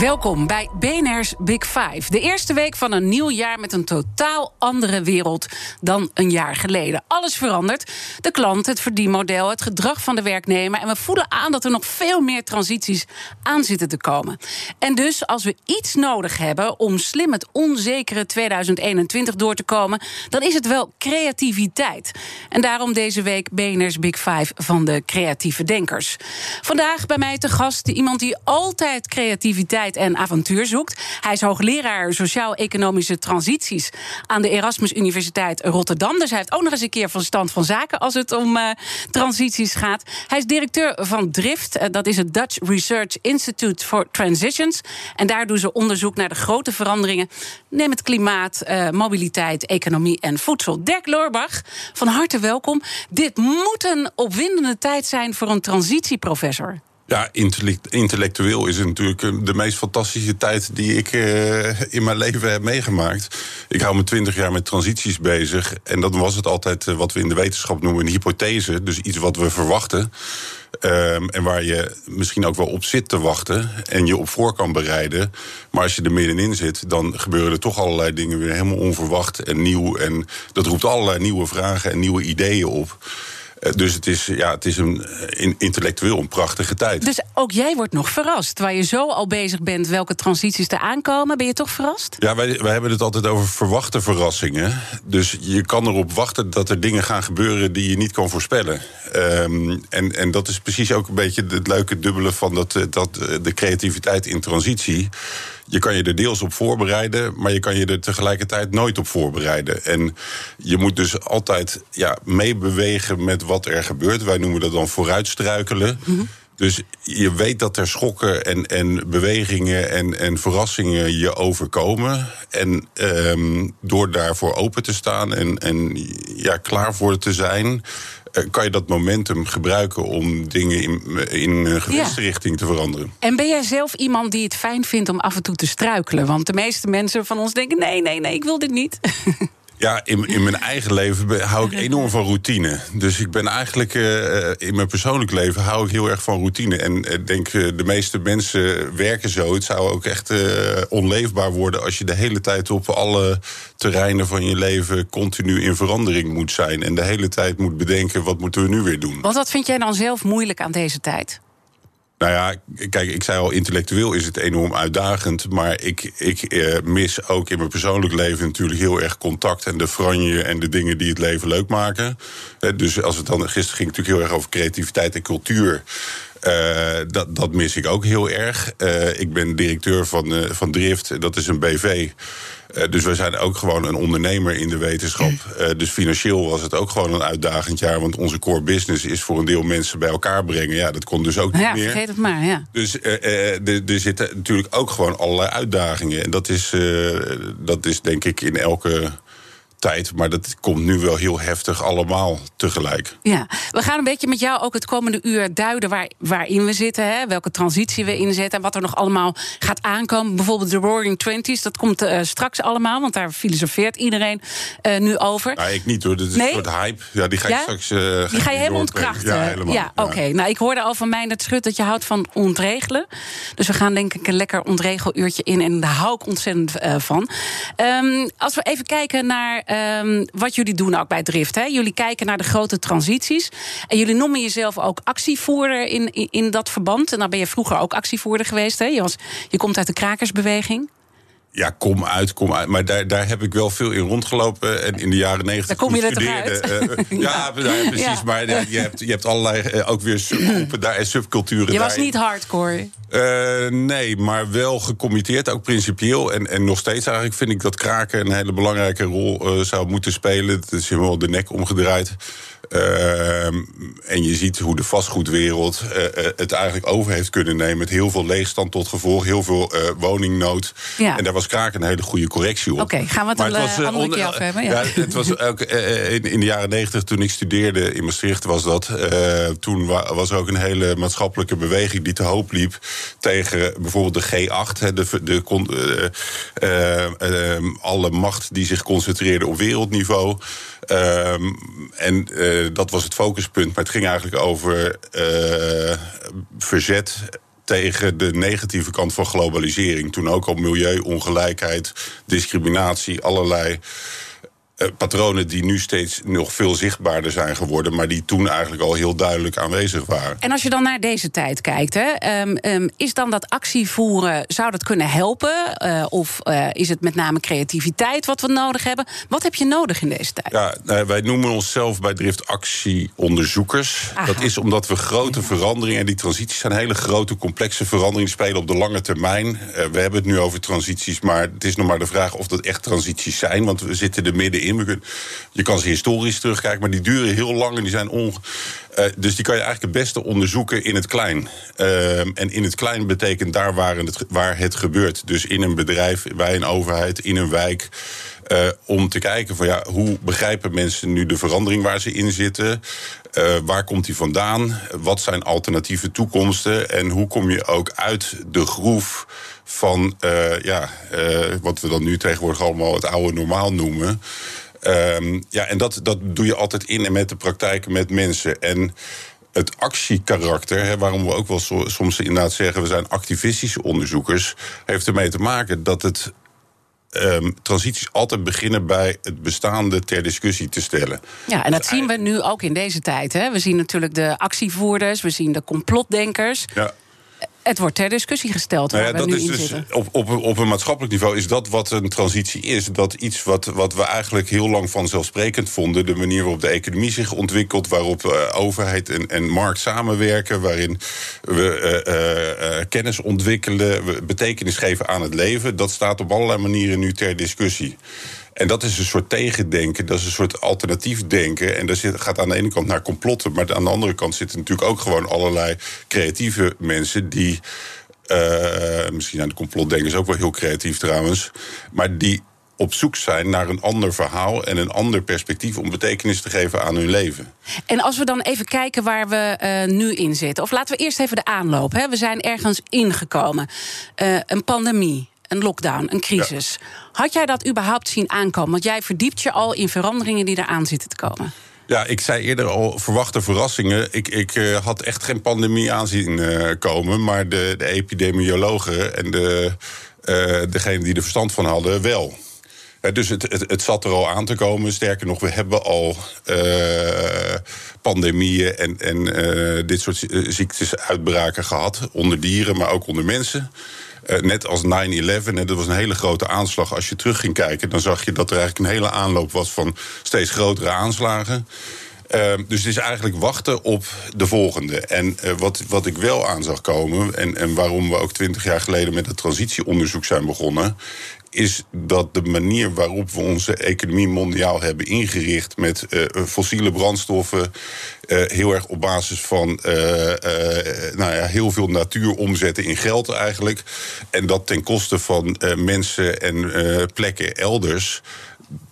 Welkom bij BNR's Big Five. De eerste week van een nieuw jaar met een totaal andere wereld dan een jaar geleden. Alles verandert. De klant, het verdienmodel, het gedrag van de werknemer. En we voelen aan dat er nog veel meer transities aan zitten te komen. En dus als we iets nodig hebben om slim het onzekere 2021 door te komen, dan is het wel creativiteit. En daarom deze week BNR's Big Five van de creatieve denkers. Vandaag bij mij te gast iemand die altijd creativiteit en avontuur zoekt. Hij is hoogleraar sociaal-economische transities aan de Erasmus Universiteit Rotterdam. Dus hij heeft ook nog eens een keer verstand van zaken als het om uh, transities gaat. Hij is directeur van DRIFT, uh, dat is het Dutch Research Institute for Transitions. En daar doen ze onderzoek naar de grote veranderingen. Neem het klimaat, uh, mobiliteit, economie en voedsel. Dirk Loorbach, van harte welkom. Dit moet een opwindende tijd zijn voor een transitieprofessor. Ja, intellectueel is het natuurlijk eh, de meest fantastische tijd die ik uh, in mijn leven heb meegemaakt. Ik hou me twintig jaar met transities bezig. En dan was het altijd uh, wat we in de wetenschap noemen een hypothese. Dus iets wat we verwachten. Um, en waar je misschien ook wel op zit te wachten en je op voor kan bereiden. Maar als je er middenin zit, dan gebeuren er toch allerlei dingen weer helemaal onverwacht en nieuw. En dat roept allerlei nieuwe vragen en nieuwe ideeën op. Dus het is, ja, het is een, intellectueel een prachtige tijd. Dus ook jij wordt nog verrast. Waar je zo al bezig bent welke transities er aankomen, ben je toch verrast? Ja, wij, wij hebben het altijd over verwachte verrassingen. Dus je kan erop wachten dat er dingen gaan gebeuren die je niet kan voorspellen. Um, en, en dat is precies ook een beetje het leuke dubbele van dat, dat, de creativiteit in transitie je kan je er deels op voorbereiden, maar je kan je er tegelijkertijd nooit op voorbereiden. En je moet dus altijd ja, meebewegen met wat er gebeurt. Wij noemen dat dan vooruitstruikelen. Mm Dus je weet dat er schokken en, en bewegingen en, en verrassingen je overkomen. En um, door daarvoor open te staan en, en ja, klaar voor te zijn, kan je dat momentum gebruiken om dingen in, in ja. richting te veranderen. En ben jij zelf iemand die het fijn vindt om af en toe te struikelen? Want de meeste mensen van ons denken: nee, nee, nee, ik wil dit niet. Ja, in, in mijn eigen leven hou ik enorm van routine. Dus ik ben eigenlijk uh, in mijn persoonlijk leven hou ik heel erg van routine. En ik uh, denk, de meeste mensen werken zo. Het zou ook echt onleefbaar worden als je de hele tijd op alle terreinen van je leven continu in verandering moet zijn. En de hele tijd moet bedenken, wat moeten we nu weer doen? Want wat vind jij dan zelf moeilijk aan deze tijd? Nou ja, kijk, ik zei al, intellectueel is het enorm uitdagend. Maar ik, ik eh, mis ook in mijn persoonlijk leven natuurlijk heel erg contact en de franje en de dingen die het leven leuk maken. Dus als het dan gisteren ging natuurlijk heel erg over creativiteit en cultuur. Uh, dat, dat mis ik ook heel erg. Uh, ik ben directeur van, van Drift, dat is een BV. Uh, dus we zijn ook gewoon een ondernemer in de wetenschap. Uh, dus financieel was het ook gewoon een uitdagend jaar. Want onze core business is voor een deel mensen bij elkaar brengen. Ja, dat kon dus ook niet ja, meer. vergeet het maar, ja. Dus uh, er zitten natuurlijk ook gewoon allerlei uitdagingen. En dat is, dat is denk ik in elke tijd. Maar dat komt nu wel heel heftig allemaal tegelijk. Ja, we gaan een beetje met jou ook het komende uur duiden waar, waarin we zitten. Hè, welke transitie we inzetten. En wat er nog allemaal gaat aankomen. Bijvoorbeeld de Roaring Twenties. Dat komt uh, straks allemaal, want daar filosofeert iedereen uh, nu over. Nou, ik niet hoor. Dat is nee? een soort hype. Ja, die ga je ja? straks. Uh, die ga je helemaal ontkrachten. Ja, helemaal. Ja, oké. Okay. Nou, ik hoorde al van mij dat Schut dat je houdt van ontregelen. Dus we gaan denk ik een lekker ontregeluurtje in. En daar hou ik ontzettend van. Um, als we even kijken naar um, wat jullie doen ook bij Drift. Hè? Jullie kijken naar de grote transities. En jullie noemen jezelf ook actievoerder in, in, in dat verband. En dan ben je vroeger ook actievoerder geweest. Hè? Je, was, je komt uit de krakersbeweging. Ja, kom uit, kom uit. Maar daar, daar heb ik wel veel in rondgelopen. En in de jaren negentig. Daar kom je uh, ja, ja. ja, precies. Ja. Maar ja, je, hebt, je hebt allerlei uh, ook weer subgroepen daar en subculturen. Je was niet hardcore. Uh, nee, maar wel gecommitteerd, ook principieel. En, en nog steeds eigenlijk vind ik dat kraken een hele belangrijke rol zou moeten spelen. Het is helemaal de nek omgedraaid. Ehm, en je ziet hoe de vastgoedwereld uh, het eigenlijk over heeft kunnen nemen. Met heel veel leegstand tot gevolg, heel veel uh, woningnood. Ja. En daar was Kraak een hele goede correctie op. Oké, gaan we het een was, andere keer af hebben? Ja. ja. het was ook in, in, de jaren negentig, toen ik studeerde in Maastricht, was dat. toen was er ook een hele maatschappelijke beweging die te hoop liep tegen bijvoorbeeld de G8. de, de, ehm, alle macht die zich concentreerde op wereldniveau. Ehm, en uh, dat was het focuspunt. Maar het ging eigenlijk over uh, verzet tegen de negatieve kant van globalisering. Toen ook al milieu, ongelijkheid, discriminatie, allerlei uh, patronen die nu steeds nog veel zichtbaarder zijn geworden, maar die toen eigenlijk al heel duidelijk aanwezig waren. En als je dan naar deze tijd kijkt, hè, um, um, is dan dat actievoeren, zou dat kunnen helpen? Uh, of uh, is het met name creativiteit wat we nodig hebben? Wat heb je nodig in deze tijd? Ja, nou, wij noemen onszelf bij Drift actieonderzoekers. Aha. Dat is omdat we grote ja. veranderingen, en die transities zijn hele grote, complexe veranderingen, spelen op de lange termijn. we hebben het nu over transities, maar het is nog maar de vraag of dat echt transities zijn, want we zitten er middenin Je kan ze historisch terugkijken, maar die duren heel lang en die zijn on. Uh, dus die kan je eigenlijk het beste onderzoeken in het klein. Uh, en in het klein betekent daar waar het, waar het gebeurt. Dus in een bedrijf, bij een overheid, in een wijk. Uh, om te kijken van ja, hoe begrijpen mensen nu de verandering waar ze in zitten? Uh, waar komt die vandaan? Wat zijn alternatieve toekomsten? En hoe kom je ook uit de groef van uh, ja, wat we dan nu tegenwoordig allemaal het oude normaal noemen? Um, ja, en dat, dat doe je altijd in en met de praktijk met mensen. En het actiekarakter, hè, waarom we ook wel so, soms inderdaad zeggen... we zijn activistische onderzoekers, heeft ermee te maken dat het um, transities altijd beginnen bij het bestaande ter discussie te stellen. Ja, en dat zien we nu ook in deze tijd. Hè? We zien natuurlijk de actievoerders, we zien de complotdenkers. Ja. Het wordt ter discussie gesteld. Nou ja, dat is dus op, op, op een maatschappelijk niveau is dat wat een transitie is. Dat iets wat, wat we eigenlijk heel lang vanzelfsprekend vonden. De manier waarop de economie zich ontwikkelt. Waarop uh, overheid en, en markt samenwerken. Waarin we uh, uh, kennis ontwikkelen. We betekenis geven aan het leven. Dat staat op allerlei manieren nu ter discussie. En dat is een soort tegendenken, dat is een soort alternatief denken. En dat gaat aan de ene kant naar complotten, maar aan de andere kant zitten natuurlijk ook gewoon allerlei creatieve mensen die. Uh, misschien zijn de complotdenkers ook wel heel creatief trouwens. Maar die op zoek zijn naar een ander verhaal en een ander perspectief om betekenis te geven aan hun leven. En als we dan even kijken waar we uh, nu in zitten, of laten we eerst even de aanloop. Hè. We zijn ergens ingekomen. Uh, een pandemie, een lockdown, een crisis. Ja. Had jij dat überhaupt zien aankomen? Want jij verdiept je al in veranderingen die eraan zitten te komen. Ja, ik zei eerder al verwachte verrassingen. Ik, ik uh, had echt geen pandemie aanzien uh, komen, maar de, de epidemiologen en de, uh, degenen die er verstand van hadden wel. dus het, het, het, zat er al aan te komen. Sterker nog, we hebben al pandemieën en, en dit soort ziektes uitbraken gehad. Onder dieren, maar ook onder mensen. Uh, net als 9-11, dat was een hele grote aanslag. Als je terug ging kijken, dan zag je dat er eigenlijk een hele aanloop was van steeds grotere aanslagen. Uh, dus het is eigenlijk wachten op de volgende. En uh, wat, wat ik wel aan zag komen, en, en waarom we ook twintig jaar geleden met het transitieonderzoek zijn begonnen, is dat de manier waarop we onze economie mondiaal hebben ingericht met uh, fossiele brandstoffen, uh, heel erg op basis van uh, nou ja, heel veel natuur omzetten in geld eigenlijk. En dat ten koste van mensen en plekken elders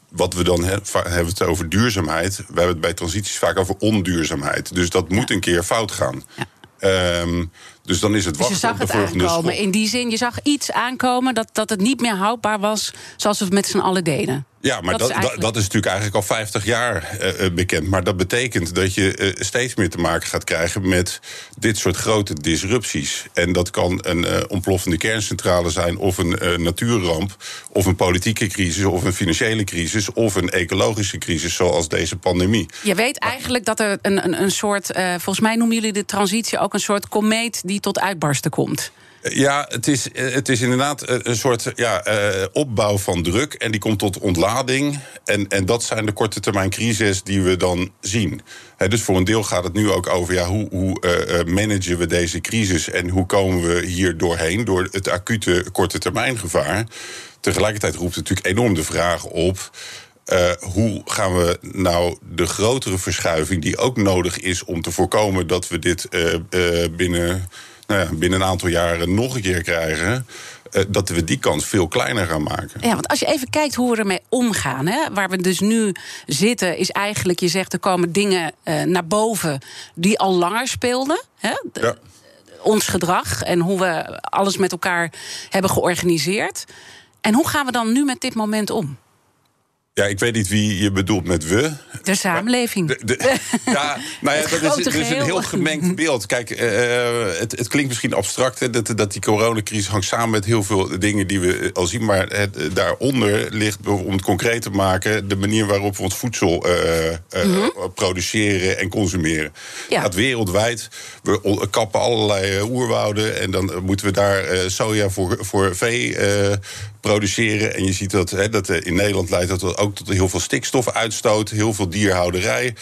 wat we dan he, hebben het over duurzaamheid. We hebben het bij transities vaak over onduurzaamheid. Dus dat moet een keer fout gaan. Ja. Um, dus dan is het wachten dus je zag op de het aankomen. In die zin, je zag iets aankomen dat, dat het niet meer houdbaar was zoals we het met z'n allen deden. Ja, maar dat, dat, is, eigenlijk... dat is natuurlijk eigenlijk al 50 jaar uh, bekend. Maar dat betekent dat je uh, steeds meer te maken gaat krijgen met dit soort grote disrupties. En dat kan een uh, ontploffende kerncentrale zijn, of een natuurramp, of een politieke crisis, of een financiële crisis, of een ecologische crisis, zoals deze pandemie. Je weet eigenlijk dat er een, een, een soort, volgens mij noemen jullie de transitie ook een soort komeet die tot uitbarsten komt. Ja, het is, het is inderdaad een soort ja, uh, opbouw van druk. En die komt tot ontlading. En, en dat zijn de korte termijn crises die we dan zien. Dus voor een deel gaat het nu ook over ja, hoe, hoe managen we deze crisis. En hoe komen we hier doorheen door het acute korte termijn gevaar. Tegelijkertijd roept het natuurlijk enorm de vraag op. Hoe gaan we nou de grotere verschuiving, die ook nodig is om te voorkomen dat we dit binnen, nou ja, binnen een aantal jaren nog een keer krijgen. dat we die kans veel kleiner gaan maken. Ja, want als je even kijkt hoe we ermee omgaan, hè, waar we dus nu zitten, is eigenlijk, je zegt er komen dingen naar boven die al langer speelden. Hè? Ja ons gedrag en hoe we alles met elkaar hebben georganiseerd. En hoe gaan we dan nu met dit moment om? Ja, ik weet niet wie je bedoelt met we. De samenleving. ja, nou ja, dat is, is, een heel gemengd beeld. Kijk, uh, het, het, klinkt misschien abstract hè, dat, dat die coronacrisis hangt samen met heel veel dingen die we al zien. Maar het, daaronder ligt, om het concreet te maken, de manier waarop we ons voedsel uh, uh, produceren en consumeren. Ja. Dat wereldwijd. We kappen allerlei oerwouden en dan moeten we daar soja voor, voor vee produceren. En je ziet dat, hè, dat in Nederland leidt dat ook tot heel veel stikstofuitstoot, heel veel dierhouderij,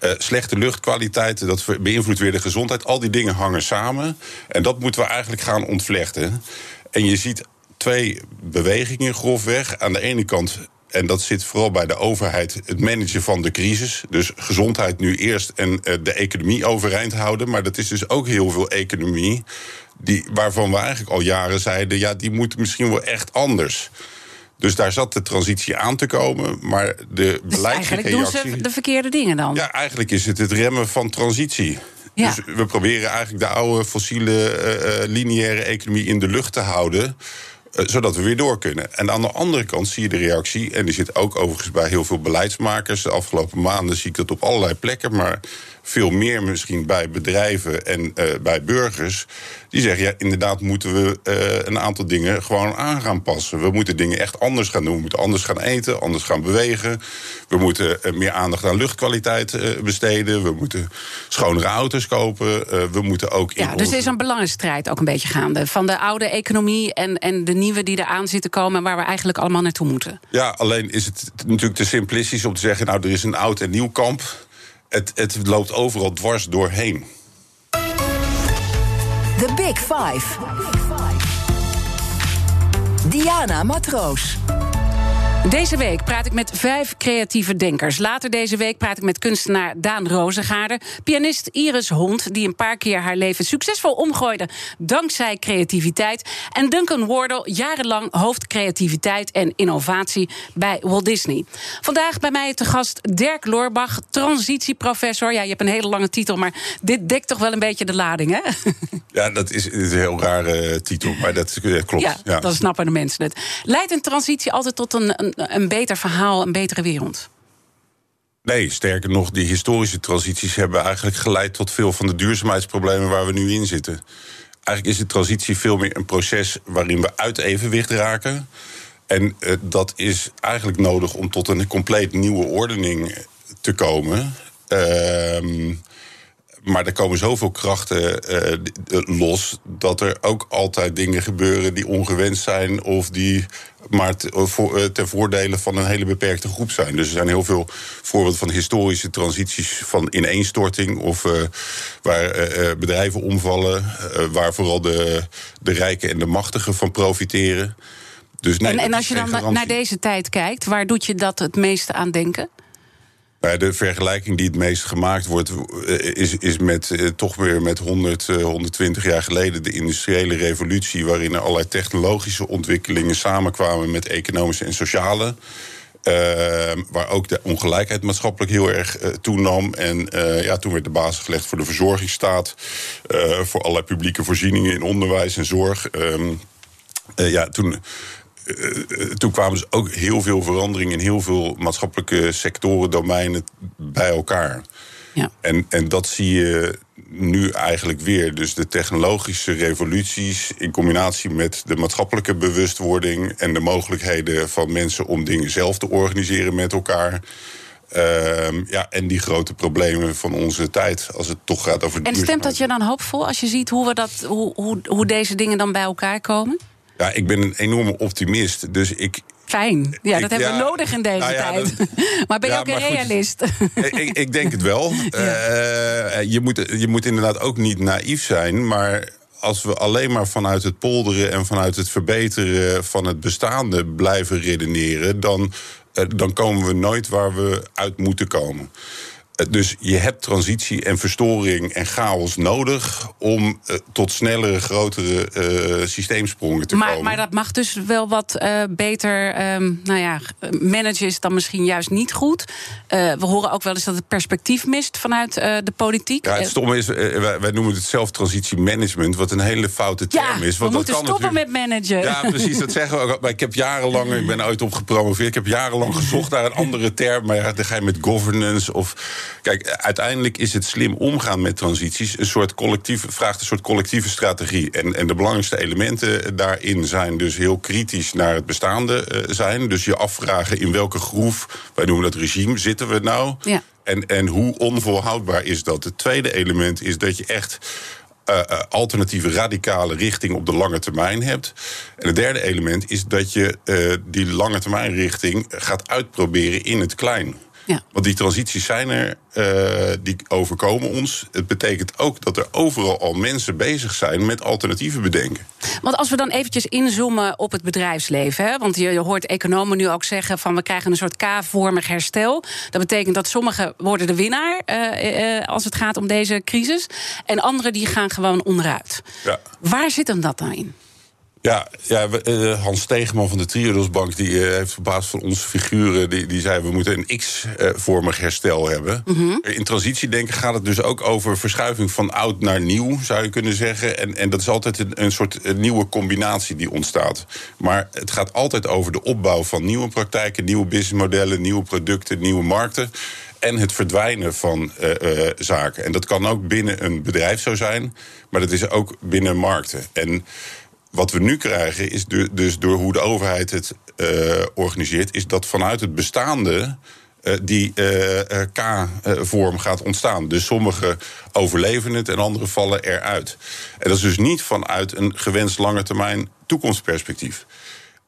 uh, slechte luchtkwaliteit. Dat beïnvloedt weer de gezondheid. Al die dingen hangen samen. En dat moeten we eigenlijk gaan ontvlechten. En je ziet twee bewegingen grofweg. Aan de ene kant en dat zit vooral bij de overheid, het managen van de crisis. Dus gezondheid nu eerst en uh, de economie overeind houden. Maar dat is dus ook heel veel economie. Die, waarvan we eigenlijk al jaren zeiden: ja, die moet misschien wel echt anders. Dus daar zat de transitie aan te komen. Maar de dus eigenlijk doen ze de verkeerde dingen dan? Ja, eigenlijk is het het remmen van transitie. Ja. Dus we proberen eigenlijk de oude fossiele uh, lineaire economie in de lucht te houden. Uh, zodat we weer door kunnen. En aan de andere kant zie je de reactie, en die zit ook overigens bij heel veel beleidsmakers. De afgelopen maanden zie ik dat op allerlei plekken. Maar veel meer misschien bij bedrijven en uh, bij burgers. Die zeggen, ja, inderdaad moeten we uh, een aantal dingen gewoon aan gaan passen. We moeten dingen echt anders gaan doen. We moeten anders gaan eten, anders gaan bewegen. We moeten uh, meer aandacht aan luchtkwaliteit besteden. We moeten schonere auto's kopen. we moeten ook... Ja, dus er is een belangenstrijd ook een beetje gaande. Van de oude economie en, en de nieuwe die eraan zitten komen... en waar we eigenlijk allemaal naartoe moeten. Ja, alleen is het natuurlijk te simplistisch om te zeggen... nou, er is een oud en nieuw kamp het, het loopt overal dwars doorheen. The Big Five. Diana Matroos. Deze week praat ik met vijf creatieve denkers. Later deze week praat ik met kunstenaar Daan Rozengaarder, pianist Iris Hond, die een paar keer haar leven succesvol omgooide dankzij creativiteit, en Duncan Wardle, jarenlang hoofd creativiteit en innovatie bij Walt Disney. Vandaag bij mij te gast Dirk Loorbach, transitieprofessor. Ja, je hebt een hele lange titel, maar dit dekt toch wel een beetje de lading, hè? Ja, dat is, een heel rare titel, maar dat, klopt. Ja, ja, dan snappen de mensen het. Leidt een transitie altijd tot een een, beter verhaal, een betere wereld? Nee, sterker nog, die historische transities hebben eigenlijk geleid tot veel van de duurzaamheidsproblemen waar we nu in zitten. Eigenlijk is de transitie veel meer een proces waarin we uit evenwicht raken. En uh, dat is eigenlijk nodig om tot een compleet nieuwe ordening te komen. Uh, maar er komen zoveel krachten uh, los dat er ook altijd dingen gebeuren die ongewenst zijn of die maar uh, ten voordele van een hele beperkte groep zijn. Dus er zijn heel veel voorbeelden van historische transities van ineenstorting of uh, waar bedrijven omvallen, waar vooral de, de rijken en de machtigen van profiteren. Dus nee, en, en als je dan naar deze tijd kijkt, waar doet je dat het meeste aan denken? Nou de vergelijking die het meest gemaakt wordt, eh, is, is met, eh, toch weer met 100, 120 eh, jaar geleden de industriële revolutie, waarin er allerlei technologische ontwikkelingen samenkwamen met economische en sociale. Uh, waar ook de ongelijkheid maatschappelijk heel erg toenam. En ja, toen werd de basis gelegd voor de verzorgingsstaat. voor allerlei publieke voorzieningen in onderwijs en zorg. Ehm, ja, toen toen kwamen dus ook heel veel veranderingen in heel veel maatschappelijke sectoren, domeinen bij elkaar. Ja. En, en dat zie je nu eigenlijk weer. Dus de technologische revoluties in combinatie met de maatschappelijke bewustwording en de mogelijkheden van mensen om dingen zelf te organiseren met elkaar. Uh, ja, en die grote problemen van onze tijd, als het toch gaat over. En stemt dat je dan hoopvol als je ziet hoe, we dat, hoe, hoe, hoe deze dingen dan bij elkaar komen? Ja, ik ben een enorme optimist. Dus ik, Fijn. Ja, dat hebben we nodig in deze nou ja, tijd. maar ben je ook een realist? ik, ik, denk het wel. Uh, je, moet, je moet inderdaad ook niet naïef zijn. Maar als we alleen maar vanuit het polderen en vanuit het verbeteren van het bestaande blijven redeneren, dan dan komen we nooit waar we uit moeten komen. Eh, dus je hebt transitie en verstoring en chaos nodig om uh, tot snellere, grotere uh, systeemsprongen te maar, komen. Maar dat mag dus wel wat uh, beter um, nou ja, managen is dan misschien juist niet goed. we horen ook wel eens dat het perspectief mist vanuit de politiek. Ja, het stomme is, wij, wij, noemen het zelf transitiemanagement, wat een hele foute term ja, is. Want we moeten stoppen met managen. Ja, precies, dat zeggen we ook. Maar ik heb jarenlang, ik ben ooit op gepromoveerd, ik heb jarenlang gezocht naar een andere term. Maar ja, dan ga je met governance of Kijk, uiteindelijk is het slim omgaan met transities een soort collectief, vraagt een soort collectieve strategie. En, en de belangrijkste elementen daarin zijn dus heel kritisch naar het bestaande uh, zijn. Dus je afvragen in welke groef, wij noemen dat regime, zitten we nou? Ja. En, en hoe onvolhoudbaar is dat? Het tweede element is dat je echt uh, uh, alternatieve radicale richting op de lange termijn hebt. En het derde element is dat je uh, die lange termijn richting gaat uitproberen in het klein. Ja. Want die transities zijn er, uh, die overkomen ons. Het betekent ook dat er overal al mensen bezig zijn met alternatieven bedenken. Want als we dan eventjes inzoomen op het bedrijfsleven. Hè, want je, je, hoort economen nu ook zeggen van we krijgen een soort K-vormig herstel. Dat betekent dat sommigen worden de winnaar uh, uh, als het gaat om deze crisis. En anderen die gaan gewoon onderuit. Ja. Waar zit hem dat dan in? Ja, ja uh, Hans Stegeman van de Triodosbank die uh, heeft op basis van onze figuren... die, die zei we moeten een X-vormig herstel hebben. Mhm. Mm -hmm. In transitiedenken gaat het dus ook over verschuiving van oud naar nieuw... zou je kunnen zeggen. En, en dat is altijd een, een soort nieuwe combinatie die ontstaat. Maar het gaat altijd over de opbouw van nieuwe praktijken... nieuwe businessmodellen, nieuwe producten, nieuwe markten en het verdwijnen van uh, uh, zaken. En dat kan ook binnen een bedrijf zo zijn, maar dat is ook binnen markten. En wat we nu krijgen is dus door hoe de overheid het uh, organiseert, is dat vanuit het bestaande uh, die uh, K-vorm gaat ontstaan. Dus sommigen overleven het en anderen vallen eruit. En dat is dus niet vanuit een gewenst lange termijn toekomstperspectief.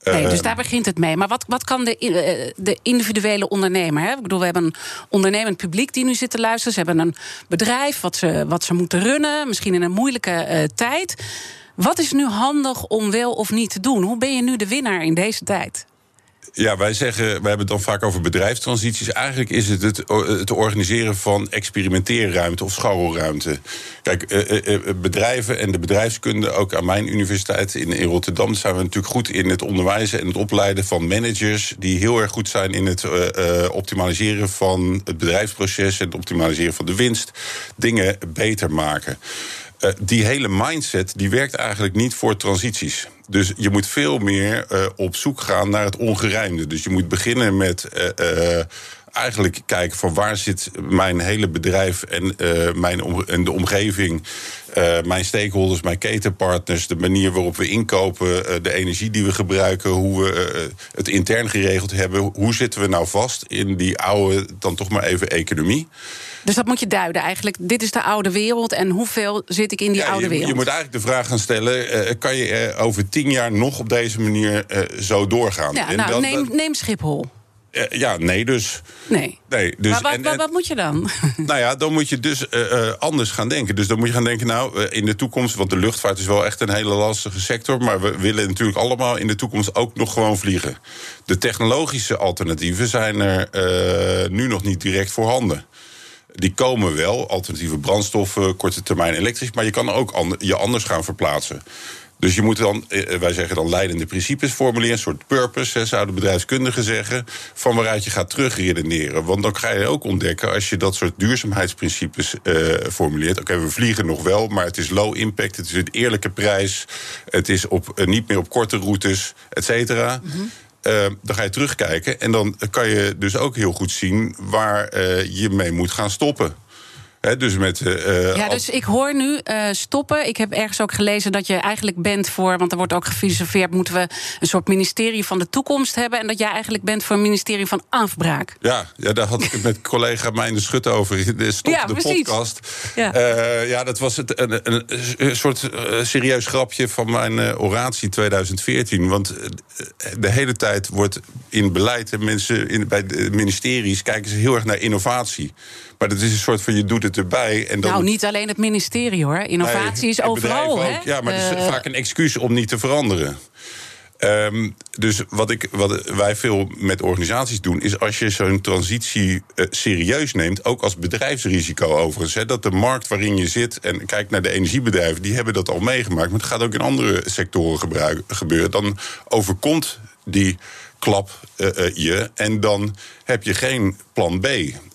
Nee, dus daar begint het mee. Maar wat, wat kan de, de individuele ondernemer? Hè? Ik bedoel, we hebben een ondernemend publiek die nu zit te luisteren. Ze hebben een bedrijf wat ze, wat ze moeten runnen, misschien in een moeilijke uh, tijd. Wat is nu handig om wel of niet te doen? Hoe ben je nu de winnaar in deze tijd? Ja, wij zeggen, wij hebben het dan vaak over bedrijfstransities. Eigenlijk is het het, het organiseren van experimenteerruimte of scharrelruimte. Kijk, uh, uh, bedrijven en de bedrijfskunde, ook aan mijn universiteit in, Rotterdam, zijn we natuurlijk goed in het onderwijzen en het opleiden van managers. die heel erg goed zijn in het optimaliseren van het bedrijfsproces en het optimaliseren van de winst. Dingen beter maken. Uh, die hele mindset die werkt eigenlijk niet voor transities. Dus je moet veel meer uh, op zoek gaan naar het ongerijmde. Dus je moet beginnen met uh, eigenlijk kijken van waar zit mijn hele bedrijf en, mijn en de omgeving, mijn stakeholders, mijn ketenpartners, de manier waarop we inkopen, de energie die we gebruiken, hoe we het intern geregeld hebben. Hoe zitten we nou vast in die oude, dan toch maar even economie? Dus dat moet je duiden eigenlijk. Dit is de oude wereld en hoeveel zit ik in die ja, oude je, wereld? Je moet eigenlijk de vraag gaan stellen: uh, kan je uh, over tien jaar nog op deze manier uh, zo doorgaan? Ja, nou, neem, neem Schiphol. ja, nee, dus. Nee. nee dus, maar wat, en, wat, wat, moet je dan? Nou ja, dan moet je dus uh, anders gaan denken. Dus dan moet je gaan denken, nou, in de toekomst... want de luchtvaart is wel echt een hele lastige sector... maar we willen natuurlijk allemaal in de toekomst ook nog gewoon vliegen. De technologische alternatieven zijn er uh, nu nog niet direct voorhanden. Die komen wel, alternatieve brandstoffen, korte termijn elektrisch... maar je kan ook je anders gaan verplaatsen. Dus je moet dan, wij zeggen dan leidende principes formuleren, een soort purpose, zouden bedrijfskundigen zeggen, van waaruit je gaat terugredeneren. Want dan ga je ook ontdekken, als je dat soort duurzaamheidsprincipes uh, formuleert, oké, we vliegen nog wel, maar het is low impact, het is een eerlijke prijs, het is op, niet meer op korte routes, et cetera. -hmm. Uh, dan ga je terugkijken en dan kan je dus ook heel goed zien waar uh, je mee moet gaan stoppen. He, dus met, uh, ja, dus ik hoor nu uh, stoppen. Ik heb ergens ook gelezen dat je eigenlijk bent voor... want er wordt ook gefilosofeerd... moeten we een soort ministerie van de toekomst hebben... en dat jij eigenlijk bent voor een ministerie van afbraak. Ja, ja daar had ik het met collega Mijn de Schut over in de Stop ja, de precies. podcast. Ja. Uh, ja, dat was het, een, een, een soort serieus grapje van mijn oratie 2014. Want de hele tijd wordt in beleid... en mensen in, bij de ministeries kijken ze heel erg naar innovatie... Maar dat is een soort van je doet het erbij. En dan... Nou, niet alleen het ministerie hoor. Innovatie nee, is overal. Hè? Ja, maar het is uh... vaak een excuus om niet te veranderen. Ehm, dus wat, ik, wat wij veel met organisaties doen, is als je zo'n transitie uh, serieus neemt, ook als bedrijfsrisico overigens. Hè, dat de markt waarin je zit, en kijk naar de energiebedrijven, die hebben dat al meegemaakt. Maar het gaat ook in andere sectoren gebeuren. Dan overkomt die klap uh, uh, je. En dan heb je geen plan B.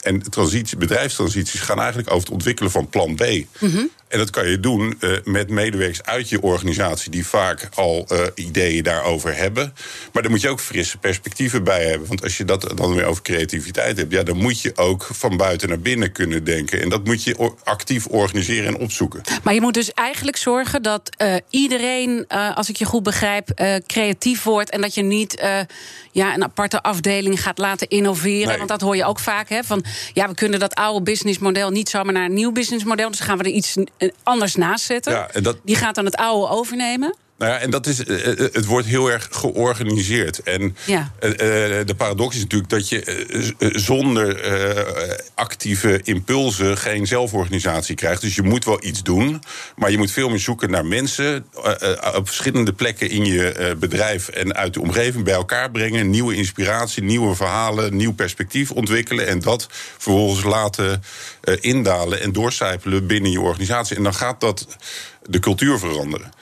En transitie, bedrijfstransities gaan eigenlijk over het ontwikkelen van plan B. Mm En dat kan je doen uh, met medewerkers uit je organisatie die vaak al uh, ideeën daarover hebben. Maar daar moet je ook frisse perspectieven bij hebben. Want als je dat dan weer over creativiteit hebt, ja, dan moet je ook van buiten naar binnen kunnen denken. En dat moet je actief organiseren en opzoeken. Maar je moet dus eigenlijk zorgen dat uh, iedereen, als ik je goed begrijp, creatief wordt. En dat je niet ja, een aparte afdeling gaat laten innoveren. Nee. Want dat hoor je ook vaak. Hè, van ja, we kunnen dat oude businessmodel niet zomaar naar een nieuw businessmodel. Dus gaan we er iets anders naast zetten. Ja, en dat... Die gaat dan het oude overnemen. Nou ja, en dat is, het wordt heel erg georganiseerd. En ja. de paradox is natuurlijk dat je zonder actieve impulsen geen zelforganisatie krijgt. Dus je moet wel iets doen, maar je moet veel meer zoeken naar mensen op verschillende plekken in je bedrijf en uit de omgeving bij elkaar brengen. Nieuwe inspiratie, nieuwe verhalen, nieuw perspectief ontwikkelen en dat vervolgens laten indalen en doorcijpelen binnen je organisatie. En dan gaat dat de cultuur veranderen.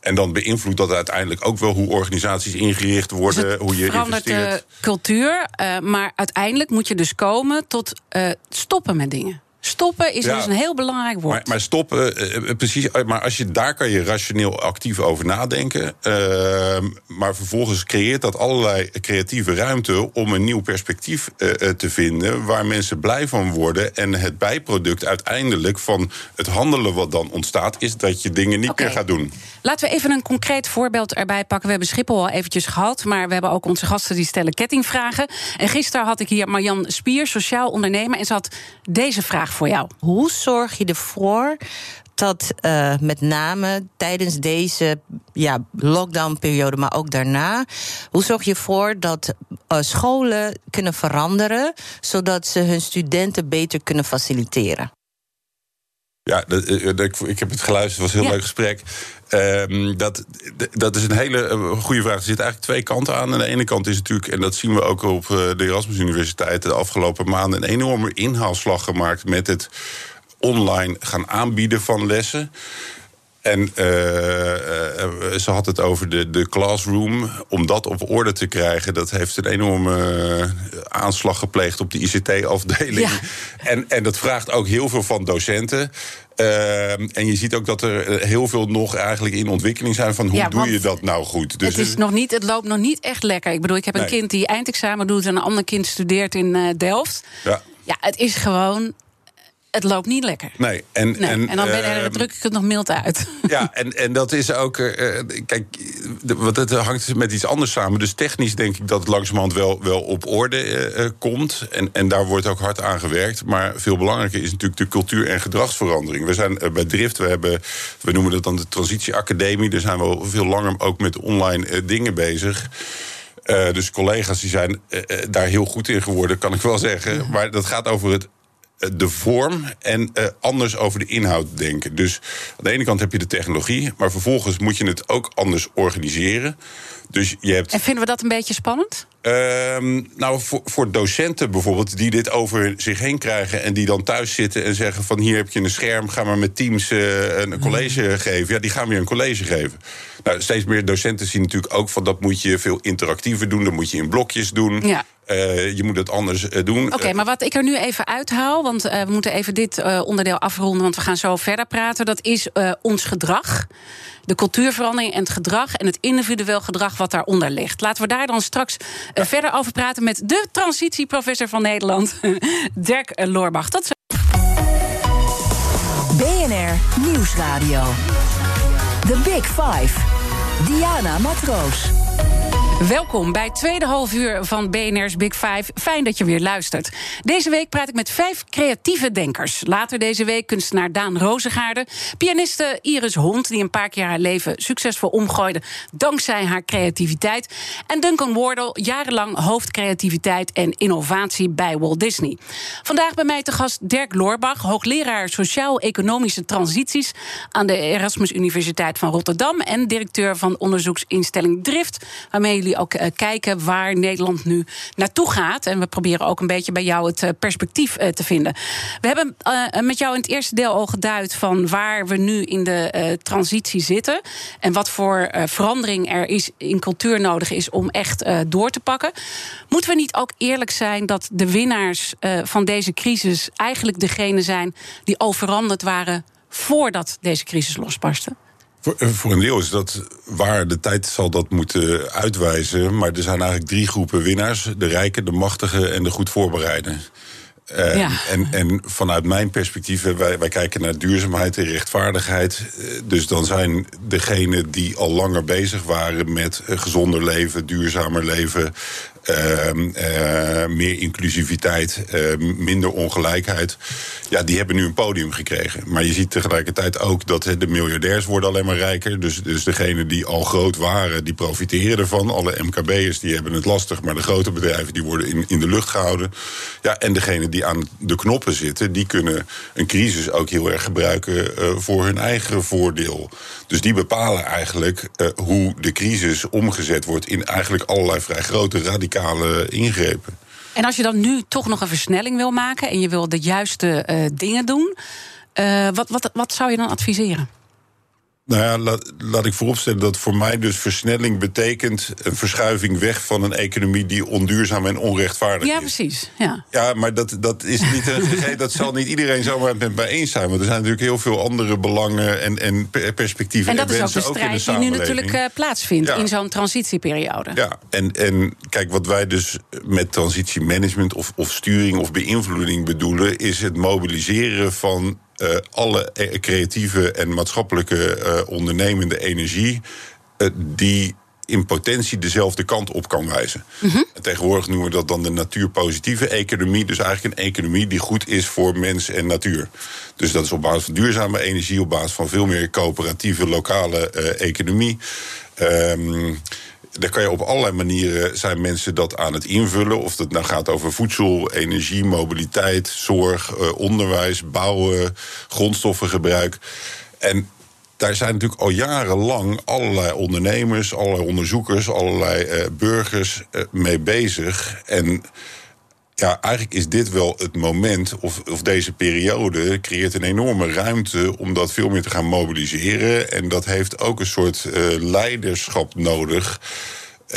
En dan beïnvloedt dat uiteindelijk ook wel hoe organisaties ingericht worden, dus hoe je verandert investeert. de cultuur, uh, maar uiteindelijk moet je dus komen tot uh, stoppen met dingen. Stoppen is ja, dus een heel belangrijk woord. Maar, maar stoppen, uh, precies. Maar als je, daar kan je rationeel actief over nadenken. Uh, maar vervolgens creëert dat allerlei creatieve ruimte om een nieuw perspectief uh, te vinden. Waar mensen blij van worden. En het bijproduct uiteindelijk van het handelen wat dan ontstaat, is dat je dingen niet okay. meer gaat doen. Laten we even een concreet voorbeeld erbij pakken. We hebben Schiphol al eventjes gehad, maar we hebben ook onze gasten die stellen kettingvragen. En gisteren had ik hier Marjan Spier, sociaal ondernemer, en ze had deze vraag voor jou. Hoe zorg je ervoor dat uh, met name tijdens deze ja, lockdownperiode, maar ook daarna, hoe zorg je ervoor dat uh, scholen kunnen veranderen, zodat ze hun studenten beter kunnen faciliteren? Ja, dat, dat, ik heb het geluisterd, het was een heel ja. leuk gesprek. Um, dat, dat is een hele goede vraag. Er zitten eigenlijk twee kanten aan. Aan de ene kant is natuurlijk, en dat zien we ook op de Erasmus Universiteit de afgelopen maanden, een enorme inhaalslag gemaakt met het online gaan aanbieden van lessen. En uh, uh, ze had het over de, de classroom. Om dat op orde te krijgen, dat heeft een enorme aanslag gepleegd op de ICT-afdeling. Ja. En, en dat vraagt ook heel veel van docenten. Uh, en je ziet ook dat er heel veel nog eigenlijk in ontwikkeling zijn van hoe Ja, doe je dat nou goed. Dus het, is nog niet, het loopt nog niet echt lekker. Ik bedoel, ik heb een kind die eindexamen doet en een ander kind studeert in eh, Delft. ja, Ja, het is gewoon. Het loopt niet lekker. nee. En, Nee. En, dan ben, ehm, dan druk ik het nog mild uit. Ja, en, en dat is ook. eh, eh, kijk, want het hangt met iets anders samen. Dus technisch denk ik dat het langzamerhand wel, wel op orde eh, komt. En, en daar wordt ook hard aan gewerkt. Maar veel belangrijker is natuurlijk de cultuur- en gedragsverandering. We zijn bij Drift, we, hebben, we noemen dat dan de Transitieacademie. Daar zijn we al veel langer ook met online dingen bezig. Dus collega's die zijn daar heel goed in geworden, kan ik wel zeggen. Maar dat gaat over het de vorm en eh, anders over de inhoud denken. Dus aan de ene kant heb je de technologie, maar vervolgens moet je het ook anders organiseren. Dus je hebt. En vinden we dat een beetje spannend? Ehm, nou, voor, voor docenten bijvoorbeeld, die dit over zich heen krijgen en die dan thuis zitten en zeggen: van hier heb je een scherm, ga maar met Teams eh, een college geven. Ja, die gaan weer een college geven. Nou, steeds meer docenten zien natuurlijk ook van dat moet je veel interactiever doen, dat moet je in blokjes doen. Ja. Eh, je moet het anders eh, doen. Oké, maar wat ik er nu even uithaal, want eh, we moeten even dit eh, onderdeel afronden, want we gaan zo verder praten. Dat is eh, ons gedrag. De cultuurverandering en het gedrag en het individueel gedrag wat daaronder ligt. Laten we daar dan straks eh, verder over praten met de transitieprofessor van Nederland, Dirk eh, Loorbach. Tot zo. BNR Nieuwsradio. The Big Five. Diana Matroos. Welkom bij het tweede half uur van BNR's Big Five. Fijn dat je weer luistert. Deze week praat ik met vijf creatieve denkers. Later deze week kunstenaar Daan Rozengaarde. Pianiste Iris Hond, die een paar keer haar leven succesvol omgooide... dankzij haar creativiteit. En Duncan Wardle, jarenlang hoofdcreativiteit en innovatie bij Walt Disney. Vandaag bij mij te gast Dirk Loorbach, hoogleraar Sociaal-Economische Transities... aan de Erasmus Universiteit van Rotterdam... en directeur van onderzoeksinstelling Drift... waarmee jullie ook uh, kijken waar Nederland nu naartoe gaat. En we proberen ook een beetje bij jou het uh, perspectief uh, te vinden. We hebben met jou in het eerste deel al geduid van waar we nu in de transitie zitten. En wat voor verandering er is in cultuur nodig is om echt door te pakken. Moeten we niet ook eerlijk zijn dat de winnaars van deze crisis eigenlijk degene zijn die al veranderd waren voordat deze crisis losbarstte? Voor, eh, voor, een deel is dat waar. De tijd zal dat moeten uitwijzen. Maar er zijn eigenlijk drie groepen winnaars: de rijken, de machtigen en de goed voorbereiden. Uh, ja. en, en vanuit mijn perspectief, wij, wij kijken naar duurzaamheid en rechtvaardigheid. Dus dan zijn degenen die al langer bezig waren met gezonder leven, duurzamer leven, meer inclusiviteit, uh, minder ongelijkheid. Ja, die hebben nu een podium gekregen. Maar je ziet tegelijkertijd ook dat de miljardairs worden alleen maar rijker. Dus, dus degenen die al groot waren, die profiteren ervan. Alle MKB'ers die hebben het lastig, maar de grote bedrijven die worden in, in de lucht gehouden. Ja, en degenen die aan de knoppen zitten, die kunnen een crisis ook heel erg gebruiken voor hun eigen voordeel. Dus die bepalen eigenlijk hoe de crisis omgezet wordt in eigenlijk allerlei vrij grote radicale ingrepen. En als je dan nu toch nog een versnelling wil maken en je wil de juiste uh, dingen doen, uh, wat, wat, wat zou je dan adviseren? Nou ja, laat, laat ik vooropstellen dat voor mij dus versnelling betekent een verschuiving weg van een economie die onduurzaam en onrechtvaardig ja, is. Precies, ja, Ja, maar dat, dat is niet een gegeven, dat zal niet iedereen zomaar met mij eens zijn. Want er zijn natuurlijk heel veel andere belangen en, en perspectieven. En dat en is ook de strijd die nu natuurlijk uh, plaatsvindt ja. in zo'n transitieperiode. Ja, en, en kijk, wat wij dus met transitiemanagement of, of sturing of beïnvloeding bedoelen, is het mobiliseren van alle creatieve en maatschappelijke uh, ondernemende energie die in potentie dezelfde kant op kan wijzen. Mm -hmm. En tegenwoordig noemen we dat dan de natuurpositieve economie. Dus eigenlijk een economie die goed is voor mens en natuur. Dus dat is op basis van duurzame energie, op basis van veel meer coöperatieve lokale economie. Um, daar kan je op allerlei manieren zijn mensen dat aan het invullen. Of het nou gaat over voedsel, energie, mobiliteit, zorg, uh, onderwijs, bouwen, grondstoffengebruik. En daar zijn natuurlijk al jarenlang allerlei ondernemers, allerlei onderzoekers, allerlei uh, burgers uh, mee bezig. En ja, eigenlijk is dit wel het moment, of, of deze periode creëert een enorme ruimte om dat veel meer te gaan mobiliseren. En dat heeft ook een soort uh, leiderschap nodig.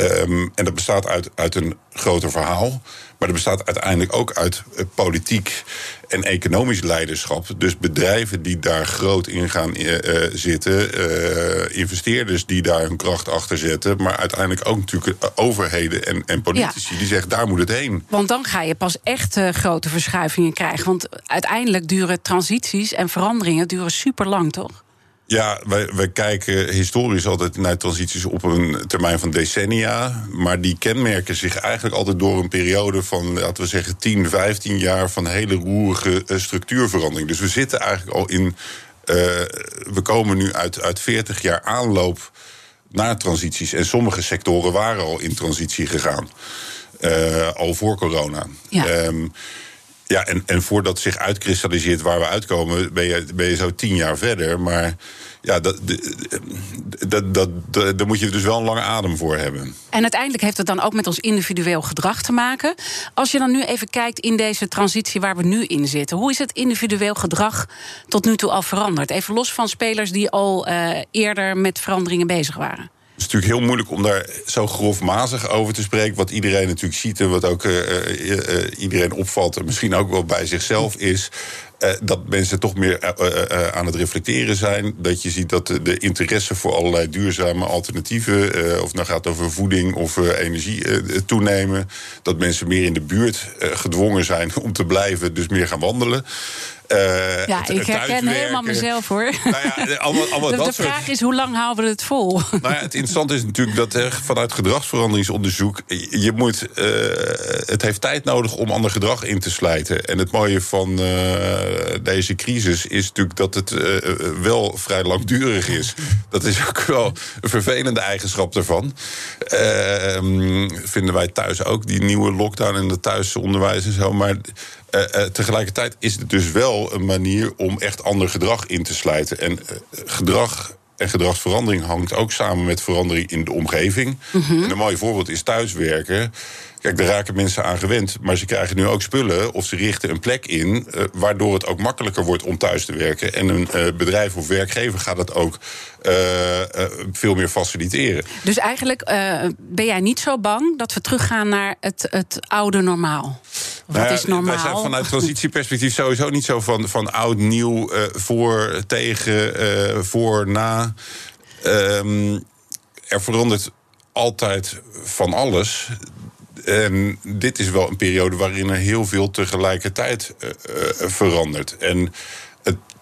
Um, en dat bestaat uit, uit een groter verhaal. Maar dat bestaat uiteindelijk ook uit uh, politiek en economisch leiderschap. Dus bedrijven die daar groot in gaan uh, zitten. investeerders die daar hun kracht achter zetten. Maar uiteindelijk ook natuurlijk overheden en, en politici ja. die zeggen daar moet het heen. Want dan ga je pas echt grote verschuivingen krijgen. Want uiteindelijk duren transities en veranderingen duren super lang, toch? Ja, wij, wij kijken historisch altijd naar transities op een termijn van decennia. Maar die kenmerken zich eigenlijk altijd door een periode van, laten we zeggen, 10, 15 jaar van hele roerige structuurverandering. Dus we zitten eigenlijk al in. Uh, we komen nu uit, uit 40 jaar aanloop naar transities. En sommige sectoren waren al in transitie gegaan. Uh, al voor corona. Ja. Um, ja, en, en voordat zich uitkristalliseert waar we uitkomen, ben je, ben je zo tien jaar verder. Maar ja, dat, dat, dat, daar moet je dus wel een lange adem voor hebben. En uiteindelijk heeft het dan ook met ons individueel gedrag te maken. Als je dan nu even kijkt in deze transitie waar we nu in zitten, hoe is het individueel gedrag tot nu toe al veranderd? Even los van spelers die al uh, eerder met veranderingen bezig waren. Het is natuurlijk heel moeilijk om daar zo grofmazig over te spreken. Wat iedereen natuurlijk ziet en wat ook uh, uh, uh, iedereen opvalt, en misschien ook wel bij zichzelf, is dat mensen toch meer aan het reflecteren zijn. Dat je ziet dat de, de interesse voor allerlei duurzame alternatieven, of het nou gaat over voeding of energie, toenemen. Dat mensen meer in de buurt gedwongen zijn om te blijven, dus meer gaan wandelen. Uh, ja, ik herken helemaal mezelf hoor. Nou ja, allemaal, allemaal de, dat de vraag is, hoe lang houden we het vol? Nou ja, het interessante is natuurlijk dat er vanuit gedragsveranderingsonderzoek... je moet, uh, het heeft tijd nodig om ander gedrag in te slijten. En het mooie van uh, deze crisis is natuurlijk dat het wel vrij langdurig is. Dat is ook wel een vervelende eigenschap daarvan. Ehm, vinden wij thuis ook, die nieuwe lockdown en het thuisonderwijs en zo. Maar uh, uh, tegelijkertijd is het dus wel een manier om echt ander gedrag in te slijten. En uh, gedrag en gedragsverandering hangt ook samen met verandering in de omgeving. Mm -hmm. En een mooi voorbeeld is thuiswerken. Kijk, daar raken mensen aan gewend. Maar ze krijgen nu ook spullen of ze richten een plek in. Uh, waardoor het ook makkelijker wordt om thuis te werken. En een uh, bedrijf of werkgever gaat dat ook uh, veel meer faciliteren. Dus eigenlijk ben jij niet zo bang dat we teruggaan naar het, het oude normaal? Wat is normaal? Wij zijn vanuit transitieperspectief sowieso niet zo van, van oud, nieuw, voor, tegen, voor, na. Um, er verandert altijd van alles. En dit is wel een periode waarin er heel veel tegelijkertijd uh, uh, verandert. En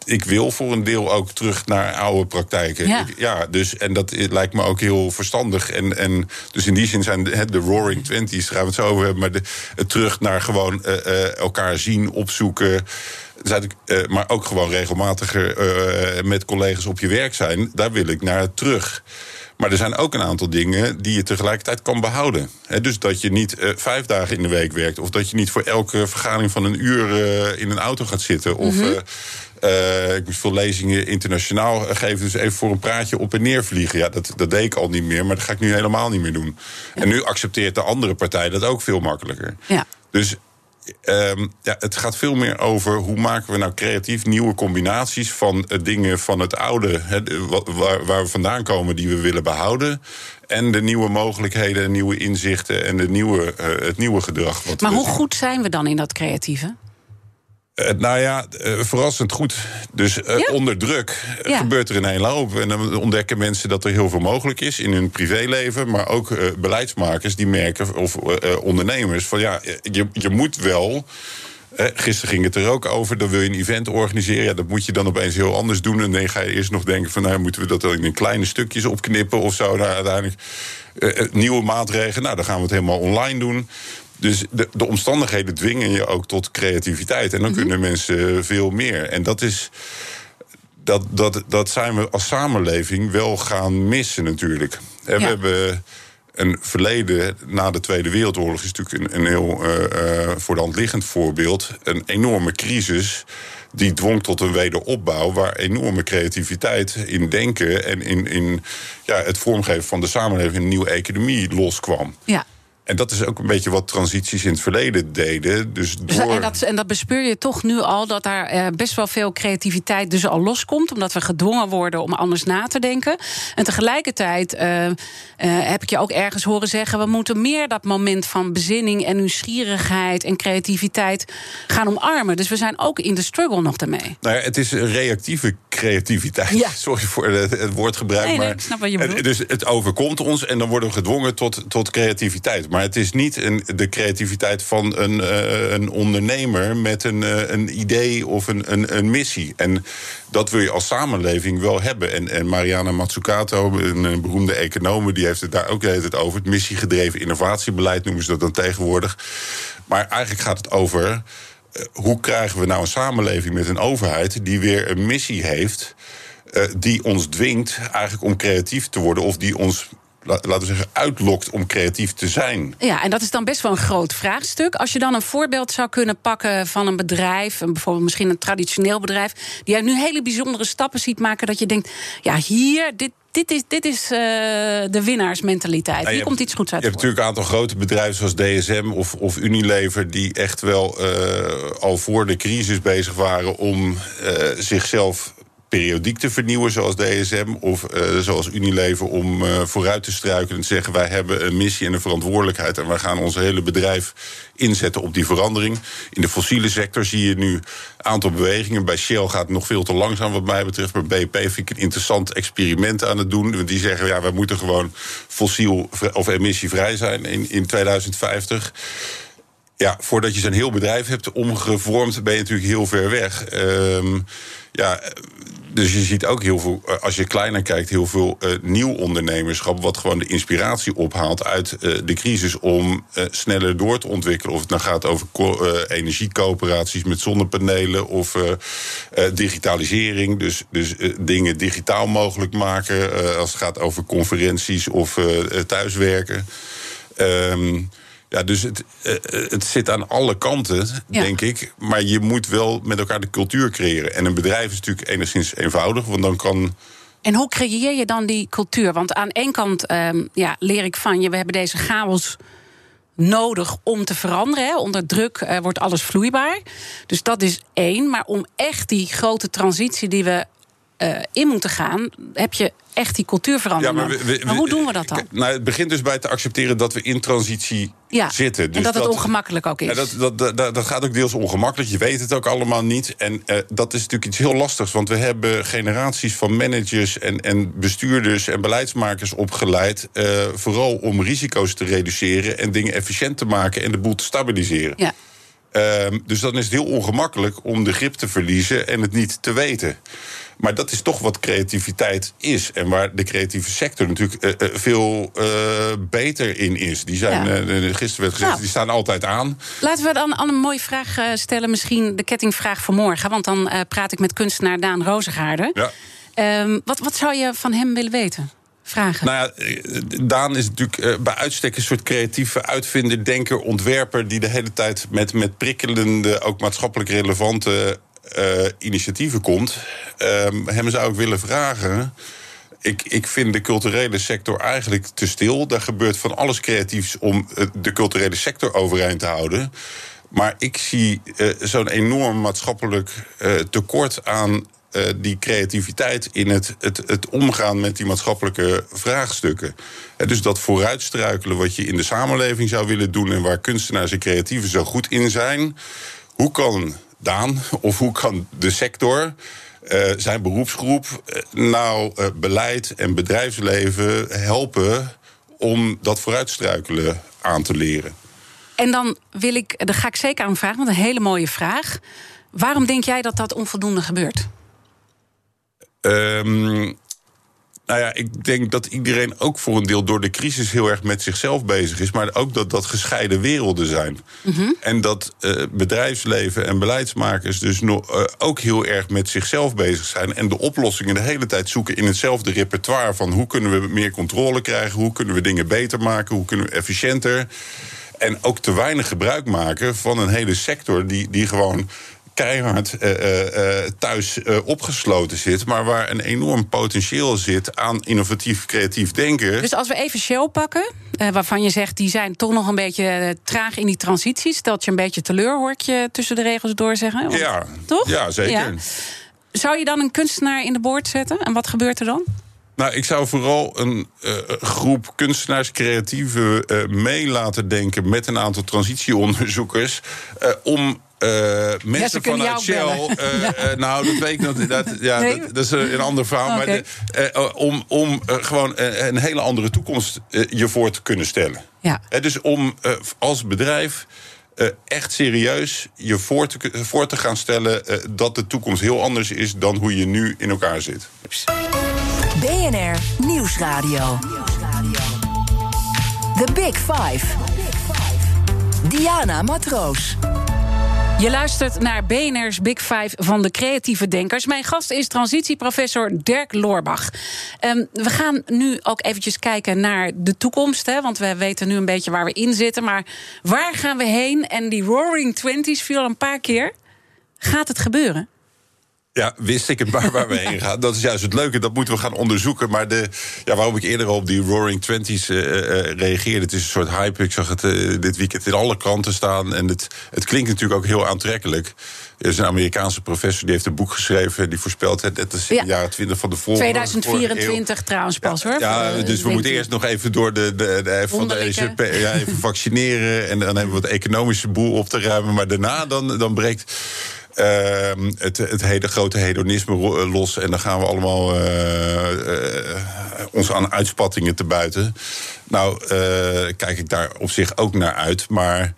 ik wil voor een deel ook terug naar oude praktijken. Ja. Ik, ja dus, en dat lijkt me ook heel verstandig. En, en dus in die zin zijn de, de Roaring Twenties, daar gaan we het zo over hebben. Maar de, terug naar gewoon uh, elkaar zien, opzoeken. Uh, maar ook gewoon regelmatiger met collega's op je werk zijn. Daar wil ik naar terug. Maar er zijn ook een aantal dingen die je tegelijkertijd kan behouden. He, dus dat je niet uh, vijf dagen in de week werkt. Of dat je niet voor elke vergadering van een uur uh, in een auto gaat zitten. Of mm -hmm. uh, ik moest veel lezingen internationaal geven. Dus even voor een praatje op en neer vliegen. Ja, dat, dat deed ik al niet meer. Maar dat ga ik nu helemaal niet meer doen. Ja. En nu accepteert de andere partij dat ook veel makkelijker. Ja. Dus Um, ja, het gaat veel meer over hoe maken we nou creatief nieuwe combinaties van uh, dingen van het oude, he, waar, waar, we vandaan komen, die we willen behouden. En de nieuwe mogelijkheden, nieuwe inzichten en de nieuwe, uh, het nieuwe gedrag. Wat maar hoe goed zijn we dan in dat creatieve? Uh, nou ja, uh, verrassend goed. Dus ja? onder druk ja. gebeurt er een hele hoop. En dan ontdekken mensen dat er heel veel mogelijk is in hun privéleven. Maar ook beleidsmakers die merken, of ondernemers, van ja, je, je moet wel. gisteren ging het er ook over. Dan wil je een event organiseren. Ja, dat moet je dan opeens heel anders doen. En dan ga je eerst nog denken: van nou moeten we dat dan in kleine stukjes opknippen of zo. Nou, uiteindelijk nieuwe maatregelen. Nou, dan gaan we het helemaal online doen. Dus de, de, omstandigheden dwingen je ook tot creativiteit. En dan mm -hmm. kunnen mensen veel meer. En dat is. Dat, dat, dat zijn we als samenleving wel gaan missen, natuurlijk. En ja. we hebben een verleden na de Tweede Wereldoorlog is natuurlijk een, een heel uh, uh, voor de hand liggend voorbeeld. Een enorme crisis die dwong tot een wederopbouw waar enorme creativiteit in denken en in, in ja, het vormgeven van de samenleving een nieuwe economie loskwam. Ja. En dat is ook een beetje wat transities in het verleden deden. Dus door... en, dat, en dat bespeur je toch nu al, dat daar eh, best wel veel creativiteit dus al loskomt. Omdat we gedwongen worden om anders na te denken. En tegelijkertijd uh, uh, heb ik je ook ergens horen zeggen... we moeten meer dat moment van bezinning en nieuwsgierigheid en creativiteit gaan omarmen. Dus we zijn ook in de struggle nog daarmee. Nou ja, het is reactieve creativiteit. Ja. Sorry voor het, het woordgebruik. Nee, nee, maar ik snap wat je bedoelt. Dus het overkomt ons en dan worden we gedwongen tot, tot creativiteit. Maar het is niet een, de creativiteit van een, uh, een ondernemer met een, uh, een idee of een, een, een, missie. En dat wil je als samenleving wel hebben. En, en Mariana Mazzucato, een, beroemde econoom, die heeft het daar ook het over. Het missiegedreven innovatiebeleid noemen ze dat dan tegenwoordig. Maar eigenlijk gaat het over. Uh, hoe krijgen we nou een samenleving met een overheid die weer een missie heeft. die ons dwingt eigenlijk om creatief te worden, of die ons laten we zeggen, uitlokt om creatief te zijn. Ja, en dat is dan best wel een groot vraagstuk. Als je dan een voorbeeld zou kunnen pakken van een bedrijf, bijvoorbeeld misschien een traditioneel bedrijf, die uit nu hele bijzondere stappen ziet maken, dat je denkt, ja, hier, dit, dit is, dit is uh, de winnaarsmentaliteit. Hier komt iets goeds uit. Je hebt natuurlijk een aantal grote bedrijven zoals DSM of, of Unilever... die echt wel uh, al voor de crisis bezig waren om uh, zichzelf periodiek te vernieuwen, zoals DSM of uh, zoals Unilever, om uh, vooruit te struiken en te zeggen: wij hebben een missie en een verantwoordelijkheid en wij gaan ons hele bedrijf inzetten op die verandering. In de fossiele sector zie je nu een aantal bewegingen. Bij Shell gaat het nog veel te langzaam, wat mij betreft. Bij BP vind ik een interessant experiment aan het doen. Die zeggen: ja, wij moeten gewoon fossiel of emissievrij zijn in, in 2050 Ja, voordat je zo'n heel bedrijf hebt omgevormd, ben je natuurlijk heel ver weg. Ehm, ja, dus je ziet ook heel veel, eh, als je kleiner kijkt, heel veel uh, nieuw ondernemerschap. wat gewoon de inspiratie ophaalt uit uh, de crisis om sneller door te ontwikkelen. Of het nou gaat over energiecoöperaties met zonnepanelen of digitalisering. Dus, dus dingen digitaal mogelijk maken als het gaat over conferenties of thuiswerken. Um, ja, dus het, uh, het zit aan alle kanten, denk ik. Maar je moet wel met elkaar de cultuur creëren. En een bedrijf is natuurlijk enigszins eenvoudig, want dan kan. En hoe creëer je dan die cultuur? Want aan één kant um, ja, leer ik van je, we hebben deze chaos nodig om te veranderen. Hè. Onder druk uh, wordt alles vloeibaar. Dus dat is één. Maar om echt die grote transitie die we uh, in moeten gaan, heb je echt die cultuurverandering. Ja, maar, we, maar, hoe doen we dat dan? Nou, het begint dus bij te accepteren dat we in transitie ja, zitten. Dus en dat het ongemakkelijk ook is. Dat, dat, dat, dat, gaat ook deels ongemakkelijk. Je weet het ook allemaal niet. En uh, dat is natuurlijk iets heel lastigs. Want we hebben generaties van managers en, en bestuurders en beleidsmakers opgeleid. Uh, vooral om risico's te reduceren en dingen efficiënt te maken en de boel te stabiliseren. Ja. Uh, dus dan is het heel ongemakkelijk om de grip te verliezen en het niet te weten. Maar dat is toch wat creativiteit is. En waar de creatieve sector natuurlijk uh, uh, veel uh, beter in is. Die zijn, ja. gisteren werd gezegd, nou, die staan altijd aan. Laten we dan een mooie vraag stellen. Misschien de kettingvraag van morgen. Want dan praat ik met kunstenaar Daan Rozengaarder. Ja. Um, wat, wat zou je van hem willen weten? Vragen. Nou ja, Daan is natuurlijk bij uitstek een soort creatieve uitvinder, denker, ontwerper. die de hele tijd met, met prikkelende, ook maatschappelijk relevante uh, initiatieven komt. Um, hem zou ik willen vragen. Ik, ik vind de culturele sector eigenlijk te stil. Daar gebeurt van alles creatiefs om de culturele sector overeind te houden. Maar ik zie zo'n enorm maatschappelijk tekort aan uh, die creativiteit in het, het, het omgaan met die maatschappelijke vraagstukken. dus dat vooruitstruikelen wat je in de samenleving zou willen doen en waar kunstenaars en creatieven zo goed in zijn. Hoe kan Daan? Of hoe kan de sector, uh, zijn beroepsgroep, nou beleid en bedrijfsleven helpen om dat vooruitstruikelen aan te leren? En dan wil ik, daar ga ik zeker aan vragen, want een hele mooie vraag. Waarom denk jij dat dat onvoldoende gebeurt? Um, nou ja, ik denk dat iedereen ook voor een deel door de crisis heel erg met zichzelf bezig is. Maar ook dat dat gescheiden werelden zijn. Mm -hmm. En dat uh, bedrijfsleven en beleidsmakers dus nog, uh, ook heel erg met zichzelf bezig zijn. En de oplossingen de hele tijd zoeken in hetzelfde repertoire. Van hoe kunnen we meer controle krijgen? Hoe kunnen we dingen beter maken? Hoe kunnen we efficiënter? En ook te weinig gebruik maken van een hele sector die, die gewoon keihard uh, uh, thuis uh, opgesloten zit, maar waar een enorm potentieel zit aan innovatief creatief denken. Dus als we even Shell pakken, waarvan je zegt die zijn toch nog een beetje traag in die transitie, stelt je een beetje teleur, hoor ik je tussen de regels door zeggen. Want, ja, toch? Ja, zeker. Ja. Zou je dan een kunstenaar in de boord zetten en wat gebeurt er dan? Nou, ik zou vooral een uh, groep kunstenaars, creatieven uh, mee laten denken met een aantal transitieonderzoekers. Uh, om uh, mensen ja, vanuit Shell. Uh, ja. uh, nou, dat weet ik nog. Dat, ja, nee. dat, dat, is een ander verhaal. Okay. Maar de, om, om gewoon een hele andere toekomst je voor te kunnen stellen. Ja. dus om als bedrijf. echt serieus je voor te, voor te gaan stellen dat de toekomst heel anders is dan hoe je nu in elkaar zit. BNR Nieuwsradio. The Big Five. Diana Matroos. Je luistert naar BNR's Big Five van de creatieve denkers. Mijn gast is transitieprofessor Dirk Loorbach. Um, we gaan nu ook eventjes kijken naar de toekomst. Hè, want we weten nu een beetje waar we in zitten. Maar waar gaan we heen? En die Roaring Twenties viel al een paar keer. Gaat het gebeuren? Ja, wist ik het maar waar we heen gaan. Dat is juist het leuke, dat moeten we gaan onderzoeken. Maar de, ja, waarom ik eerder op die Roaring Twenties uh, uh, reageerde... het is een soort hype, ik zag het uh, dit weekend in alle kranten staan... en het, het klinkt natuurlijk ook heel aantrekkelijk. Er is een Amerikaanse professor, die heeft een boek geschreven... die voorspelt het, het is in de jaren 20 van de vorige 2024 trouwens pas, ja, hoor. Ja, dus we moeten eerst nog even door de, de, de van deze, ja, even vaccineren... en dan hebben we het economische boel op te ruimen. Maar daarna dan, dan breekt... Uh, het, het, hele grote hedonisme los. En dan gaan we allemaal uh, uh, ons aan uitspattingen te buiten. Nou, kijk ik daar op zich ook naar uit. Maar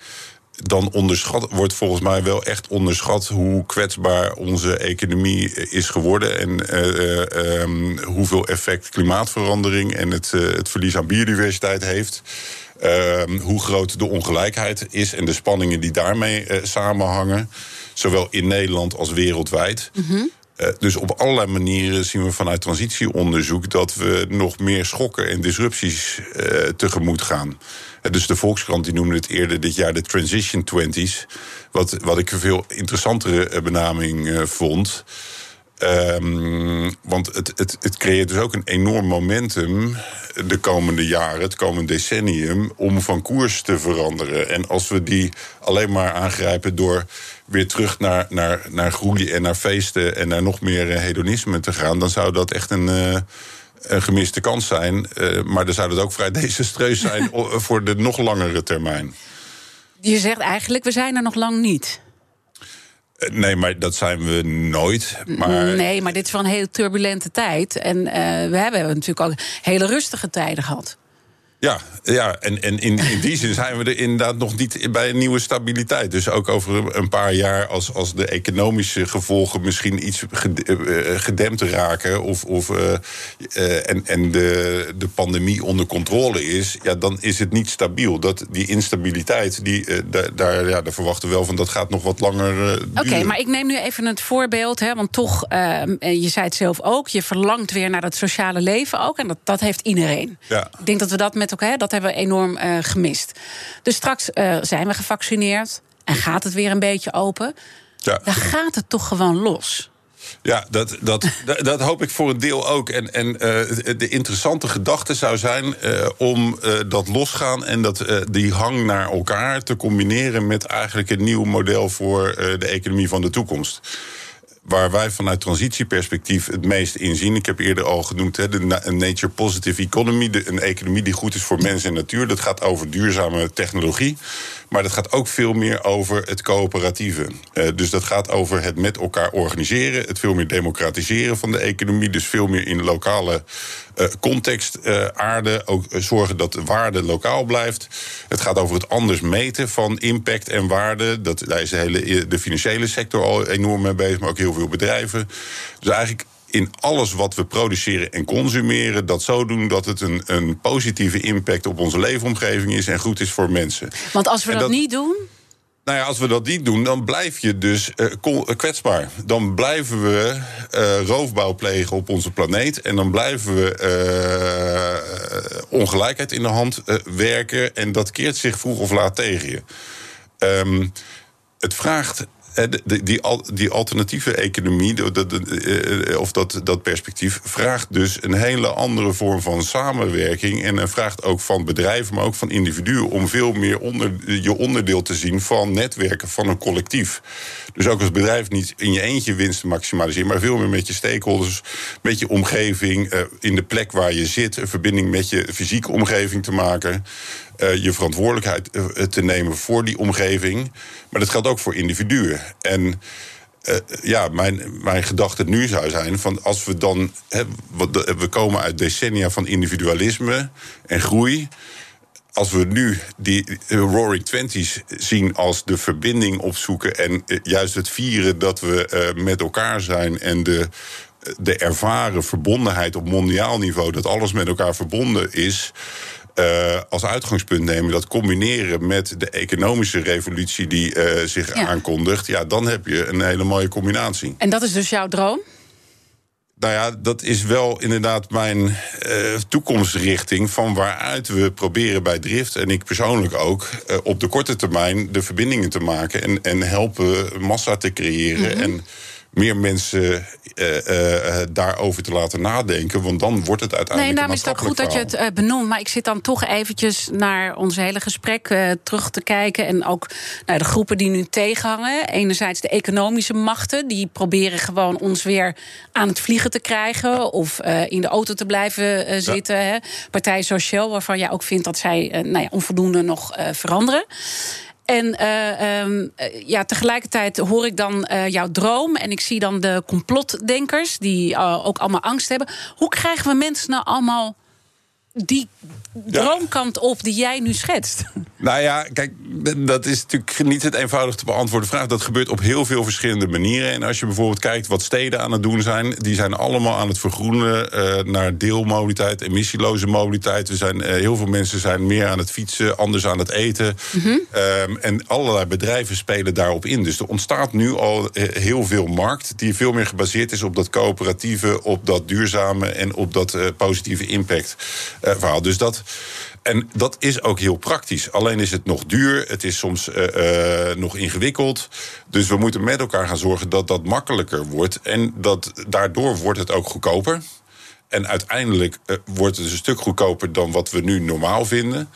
dan onderschat, wordt volgens mij wel echt onderschat hoe kwetsbaar onze economie is geworden. En um, hoeveel effect klimaatverandering en het, het verlies aan biodiversiteit heeft. Uh, hoe groot de ongelijkheid is en de spanningen die daarmee samenhangen. Zowel in Nederland als wereldwijd. Mm -hmm. Uh, dus op allerlei manieren zien we vanuit transitieonderzoek dat we nog meer schokken en disrupties uh, tegemoet gaan. Uh, dus de Volkskrant die noemde het eerder dit jaar de Transition Twenties. Wat, wat ik een veel interessantere benaming vond. Um, want het, het, het creëert dus ook een enorm momentum de komende jaren, het komende decennium, om van koers te veranderen. En als we die alleen maar aangrijpen door weer terug naar, naar, naar groei en naar feesten en naar nog meer hedonisme te gaan, dan zou dat echt een. Een gemiste kans zijn. Uh, maar dan zou het ook vrij desastreus zijn voor de nog langere termijn. Je zegt eigenlijk, we zijn er nog lang niet. Nee, maar dat zijn we nooit. Maar... Nee, maar dit is wel een hele turbulente tijd. En uh, we hebben natuurlijk ook hele rustige tijden gehad. Ja, ja en, en in, in die zin zijn we er inderdaad nog niet bij een nieuwe stabiliteit. Dus ook over een paar jaar, als, als de economische gevolgen misschien iets gedempt raken. Of, of, uh, uh, en, en de, de pandemie onder controle is, ja, dan is het niet stabiel. Dat, die instabiliteit, die, uh, daar, daar, ja, daar verwachten we wel van dat gaat nog wat langer. Oké, okay, maar ik neem nu even het voorbeeld. Hè, want toch, je zei het zelf ook, je verlangt weer naar dat sociale leven ook. En dat, dat heeft iedereen. Ja. Ik denk dat we dat met Hè? Dat hebben we enorm uh, gemist. Dus straks uh, zijn we gevaccineerd en gaat het weer een beetje open. Ja. Dan gaat het toch gewoon los. Ja, dat, dat, dat hoop ik voor een deel ook. En, en uh, de interessante gedachte zou zijn uh, om uh, dat losgaan en dat, die hang naar elkaar te combineren met eigenlijk een nieuw model voor de economie van de toekomst waar wij vanuit transitieperspectief het meest in zien. Ik heb eerder al genoemd hè, de nature positive economy. Een economie die goed is voor mens en natuur. Dat gaat over duurzame technologie. Maar dat gaat ook veel meer over het coöperatieve. Uh, dus dat gaat over het met elkaar organiseren. Het veel meer democratiseren van de economie. Dus veel meer in lokale uh, context uh, aarde. Ook zorgen dat de waarde lokaal blijft. Het gaat over het anders meten van impact en waarde. Dat, daar is de, hele, de financiële sector al enorm mee bezig. Maar ook heel veel bedrijven. Dus eigenlijk in alles wat we produceren en consumeren, dat zo doen dat het een, een positieve impact op onze leefomgeving is en goed is voor mensen. Want als we dat, dat, niet doen. Nou ja, als we dat niet doen, dan blijf je dus uh, kwetsbaar. Dan blijven we uh, roofbouw plegen op onze planeet. En dan blijven we uh, ongelijkheid in de hand werken. En dat keert zich vroeg of laat tegen je. Um, het vraagt die, die, die alternatieve economie, eh, of dat, dat perspectief, vraagt dus een hele andere vorm van samenwerking. En vraagt ook van bedrijven, maar ook van individuen, om veel meer onder, je onderdeel te zien van netwerken, van een collectief. Dus ook als bedrijf niet in je eentje winst te maximaliseren, maar veel meer met je stakeholders, met je omgeving, eh, in de plek waar je zit, een verbinding met je fysieke omgeving te maken. Uh, je verantwoordelijkheid te nemen voor die omgeving. Maar dat geldt ook voor individuen. En uh, ja, mijn, mijn gedachte nu zou zijn: van als we dan. we komen uit decennia van individualisme en groei als we nu die Roaring Twenties zien als de verbinding opzoeken en eh, juist het vieren dat we met elkaar zijn en de, de ervaren verbondenheid op mondiaal niveau, dat alles met elkaar verbonden is. Uh, als uitgangspunt nemen, dat combineren met de economische revolutie die uh, zich ja. aankondigt, ja, dan heb je een hele mooie combinatie. En dat is dus jouw droom? Nou ja, dat is wel inderdaad mijn uh, toekomstrichting van waaruit we proberen bij Drift en ik persoonlijk ook op de korte termijn de verbindingen te maken en, en helpen massa te creëren. Mm -hmm. En meer mensen uh, uh, daarover te laten nadenken. Want dan wordt het uiteindelijk. Nee, daarom is het ook goed verhaal. dat je het benoemt. Maar ik zit dan toch eventjes naar ons hele gesprek terug te kijken. En ook naar de groepen die nu tegenhangen. Enerzijds de economische machten. Die proberen gewoon ons weer aan het vliegen te krijgen. Of in de auto te blijven zitten. Ja. Hè. Partij Sociaal, waarvan jij ook vindt dat zij nou ja, onvoldoende nog veranderen. En uh, ja, tegelijkertijd hoor ik dan uh, jouw droom. En ik zie dan de complotdenkers, die ook allemaal angst hebben. Hoe krijgen we mensen nou allemaal die droomkant op die jij nu schetst? Nou ja, kijk, dat is natuurlijk niet het eenvoudig te beantwoorden vraag. Dat gebeurt op heel veel verschillende manieren. En als je bijvoorbeeld kijkt wat steden aan het doen zijn, die zijn allemaal aan het vergroenen uh, naar deelmobiliteit, emissieloze mobiliteit. Er zijn, uh, heel veel mensen zijn meer aan het fietsen, anders aan het eten. Mm -hmm. um, en allerlei bedrijven spelen daarop in. Dus er ontstaat nu al uh, heel veel markt die veel meer gebaseerd is op dat coöperatieve, op dat duurzame en op dat positieve impact verhaal. Dus dat. En dat is ook heel praktisch. Alleen is het nog duur, het is soms uh, uh, nog ingewikkeld. Dus we moeten met elkaar gaan zorgen dat dat makkelijker wordt. En dat, daardoor wordt het ook goedkoper. En uiteindelijk wordt het een stuk goedkoper dan wat we nu normaal vinden.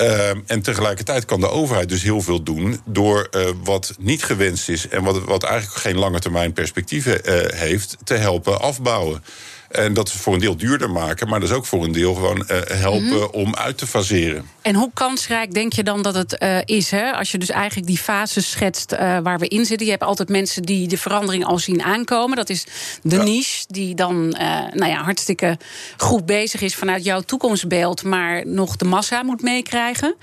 Uh, en tegelijkertijd kan de overheid dus heel veel doen door wat niet gewenst is en wat, wat eigenlijk geen lange termijn perspectieven heeft, te helpen afbouwen. En dat ze voor een deel duurder maken, maar dat is ook voor een deel gewoon uh, helpen mm -hmm. om uit te faseren. En hoe kansrijk denk je dan dat het uh, is? Hè? Als je dus eigenlijk die fases schetst uh, waar we in zitten. Je hebt altijd mensen die de verandering al zien aankomen. Dat is de ja. niche die dan nou ja, hartstikke goed bezig is vanuit jouw toekomstbeeld, maar nog de massa moet meekrijgen.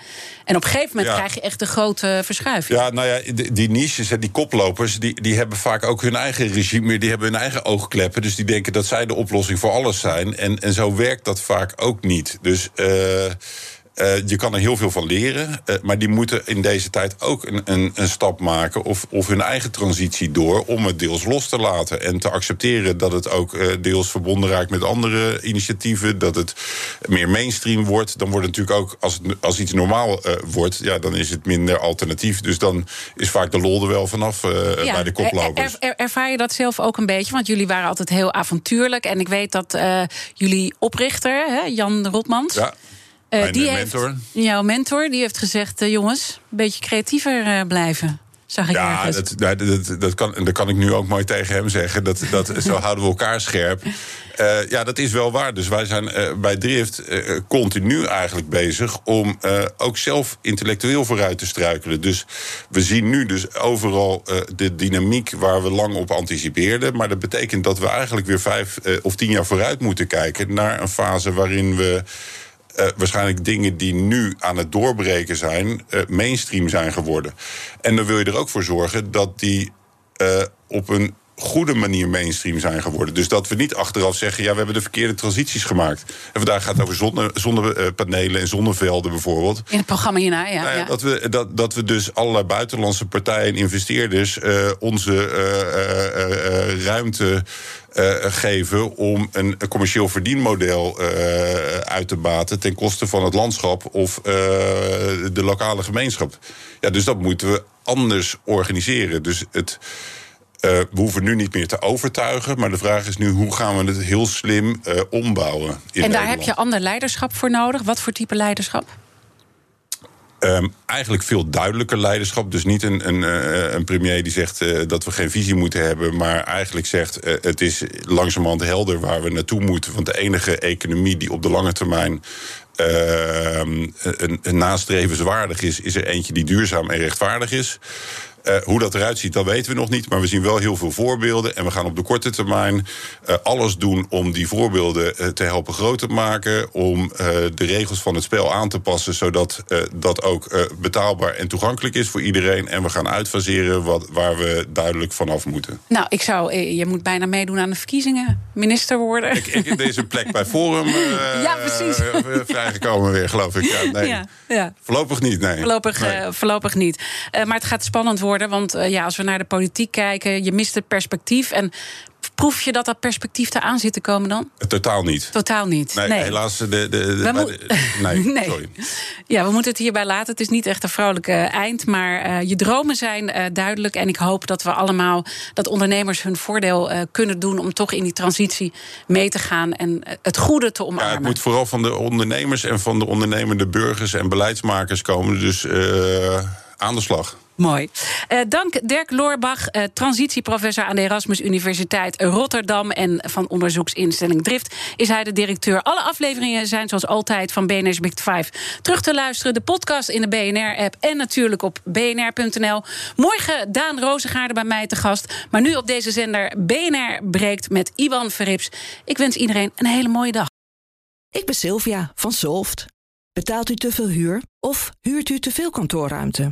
En op een gegeven moment ja. krijg je echt de grote verschuiving. Ja, nou ja, die, die niches en die koplopers, die, die hebben vaak ook hun eigen regime, die hebben hun eigen oogkleppen. Dus die denken dat zij de oplossing voor alles zijn. En, en zo werkt dat vaak ook niet. Dus. Uh, Uh, je kan er heel veel van leren, uh, maar die moeten in deze tijd ook een, een, een, stap maken of, of hun eigen transitie door om het deels los te laten en te accepteren dat het ook uh, deels verbonden raakt met andere initiatieven, dat het meer mainstream wordt. Dan wordt het natuurlijk ook, als, het, als iets normaal wordt, ja, dan is het minder alternatief. Dus dan is vaak de lol er wel vanaf ja, bij de koplopers. Er, er, ervaar je dat zelf ook een beetje? Want jullie waren altijd heel avontuurlijk en ik weet dat jullie oprichter, hè, Jan Rotmans. Ja. Uh, die mentor. Heeft, jouw mentor die heeft gezegd: uh, jongens, een beetje creatiever uh, blijven. Zag ik ja, dat, dat, dat, dat, kan, dat kan ik nu ook mooi tegen hem zeggen. Dat, dat, zo houden we elkaar scherp. Uh, ja, dat is wel waar. Dus wij zijn uh, bij Drift uh, continu eigenlijk bezig om ook zelf intellectueel vooruit te struikelen. Dus we zien nu dus overal de dynamiek waar we lang op anticipeerden. Maar dat betekent dat we eigenlijk weer vijf of tien jaar vooruit moeten kijken naar een fase waarin we. Uh, waarschijnlijk dingen die nu aan het doorbreken zijn, uh, mainstream zijn geworden. En dan wil je er ook voor zorgen dat die uh, op een goede manier mainstream zijn geworden. Dus dat we niet achteraf zeggen... ja, we hebben de verkeerde transities gemaakt. En vandaag gaat het over zonne, zonnepanelen en zonnevelden bijvoorbeeld. In het programma hierna, ja. Nou ja, Dat, we, dat, dat we dus allerlei buitenlandse partijen en investeerders... Uh, onze uh, uh, ruimte geven om een commercieel verdienmodel uit te baten... ten koste van het landschap of de lokale gemeenschap. Ja, dus dat moeten we anders organiseren. Dus het... Uh, we hoeven nu niet meer te overtuigen, maar de vraag is nu hoe gaan we het heel slim uh, ombouwen. In en daar Nederland. heb je ander leiderschap voor nodig. Wat voor type leiderschap? Um, eigenlijk veel duidelijker leiderschap. Dus niet een, een, uh, een premier die zegt uh, dat we geen visie moeten hebben, maar eigenlijk zegt uh, het is langzamerhand helder waar we naartoe moeten. Want de enige economie die op de lange termijn een, een nastrevenswaardig is, is er eentje die duurzaam en rechtvaardig is. Uh, hoe dat eruit ziet, dat weten we nog niet. Maar we zien wel heel veel voorbeelden. En we gaan op de korte termijn uh, alles doen om die voorbeelden uh, te helpen groter maken. Om de regels van het spel aan te passen. Zodat dat ook betaalbaar en toegankelijk is voor iedereen. En we gaan uitfaseren wat, waar we duidelijk vanaf moeten. Nou, ik zou, je moet bijna meedoen aan de verkiezingen. Minister worden. Ik, ik in deze plek bij Forum ja, precies. vrijgekomen weer, geloof ik. Ja, nee. Ja, ja. Voorlopig niet, nee. Voorlopig, nee. voorlopig niet. maar het gaat spannend worden. Want uh, ja, als we naar de politiek kijken, je mist het perspectief. En proef je dat dat perspectief eraan zit te komen dan? Totaal niet. Totaal niet. Nee, nee. helaas. De, de, de, de nee, nee, sorry. Ja, we moeten het hierbij laten. Het is niet echt een vrolijke eind. Maar uh, je dromen zijn uh, duidelijk. En ik hoop dat we allemaal, dat ondernemers hun voordeel kunnen doen om toch in die transitie mee te gaan en het goede te omarmen. Ja, het moet vooral van de ondernemers en van de ondernemende burgers en beleidsmakers komen. Dus aan de slag. Mooi. Uh, dank Dirk Loorbach, uh, transitieprofessor aan de Erasmus Universiteit Rotterdam en van onderzoeksinstelling Drift is hij de directeur. Alle afleveringen zijn zoals altijd van BNR's Big Five terug te luisteren. De podcast in de BNR-app en natuurlijk op bnr.nl. Morgen Daan Rozengaarde bij mij te gast. Maar nu op deze zender BNR breekt met Iwan Verrips. Ik wens iedereen een hele mooie dag. Ik ben Sylvia van Solft. Betaalt u te veel huur of huurt u te veel kantoorruimte?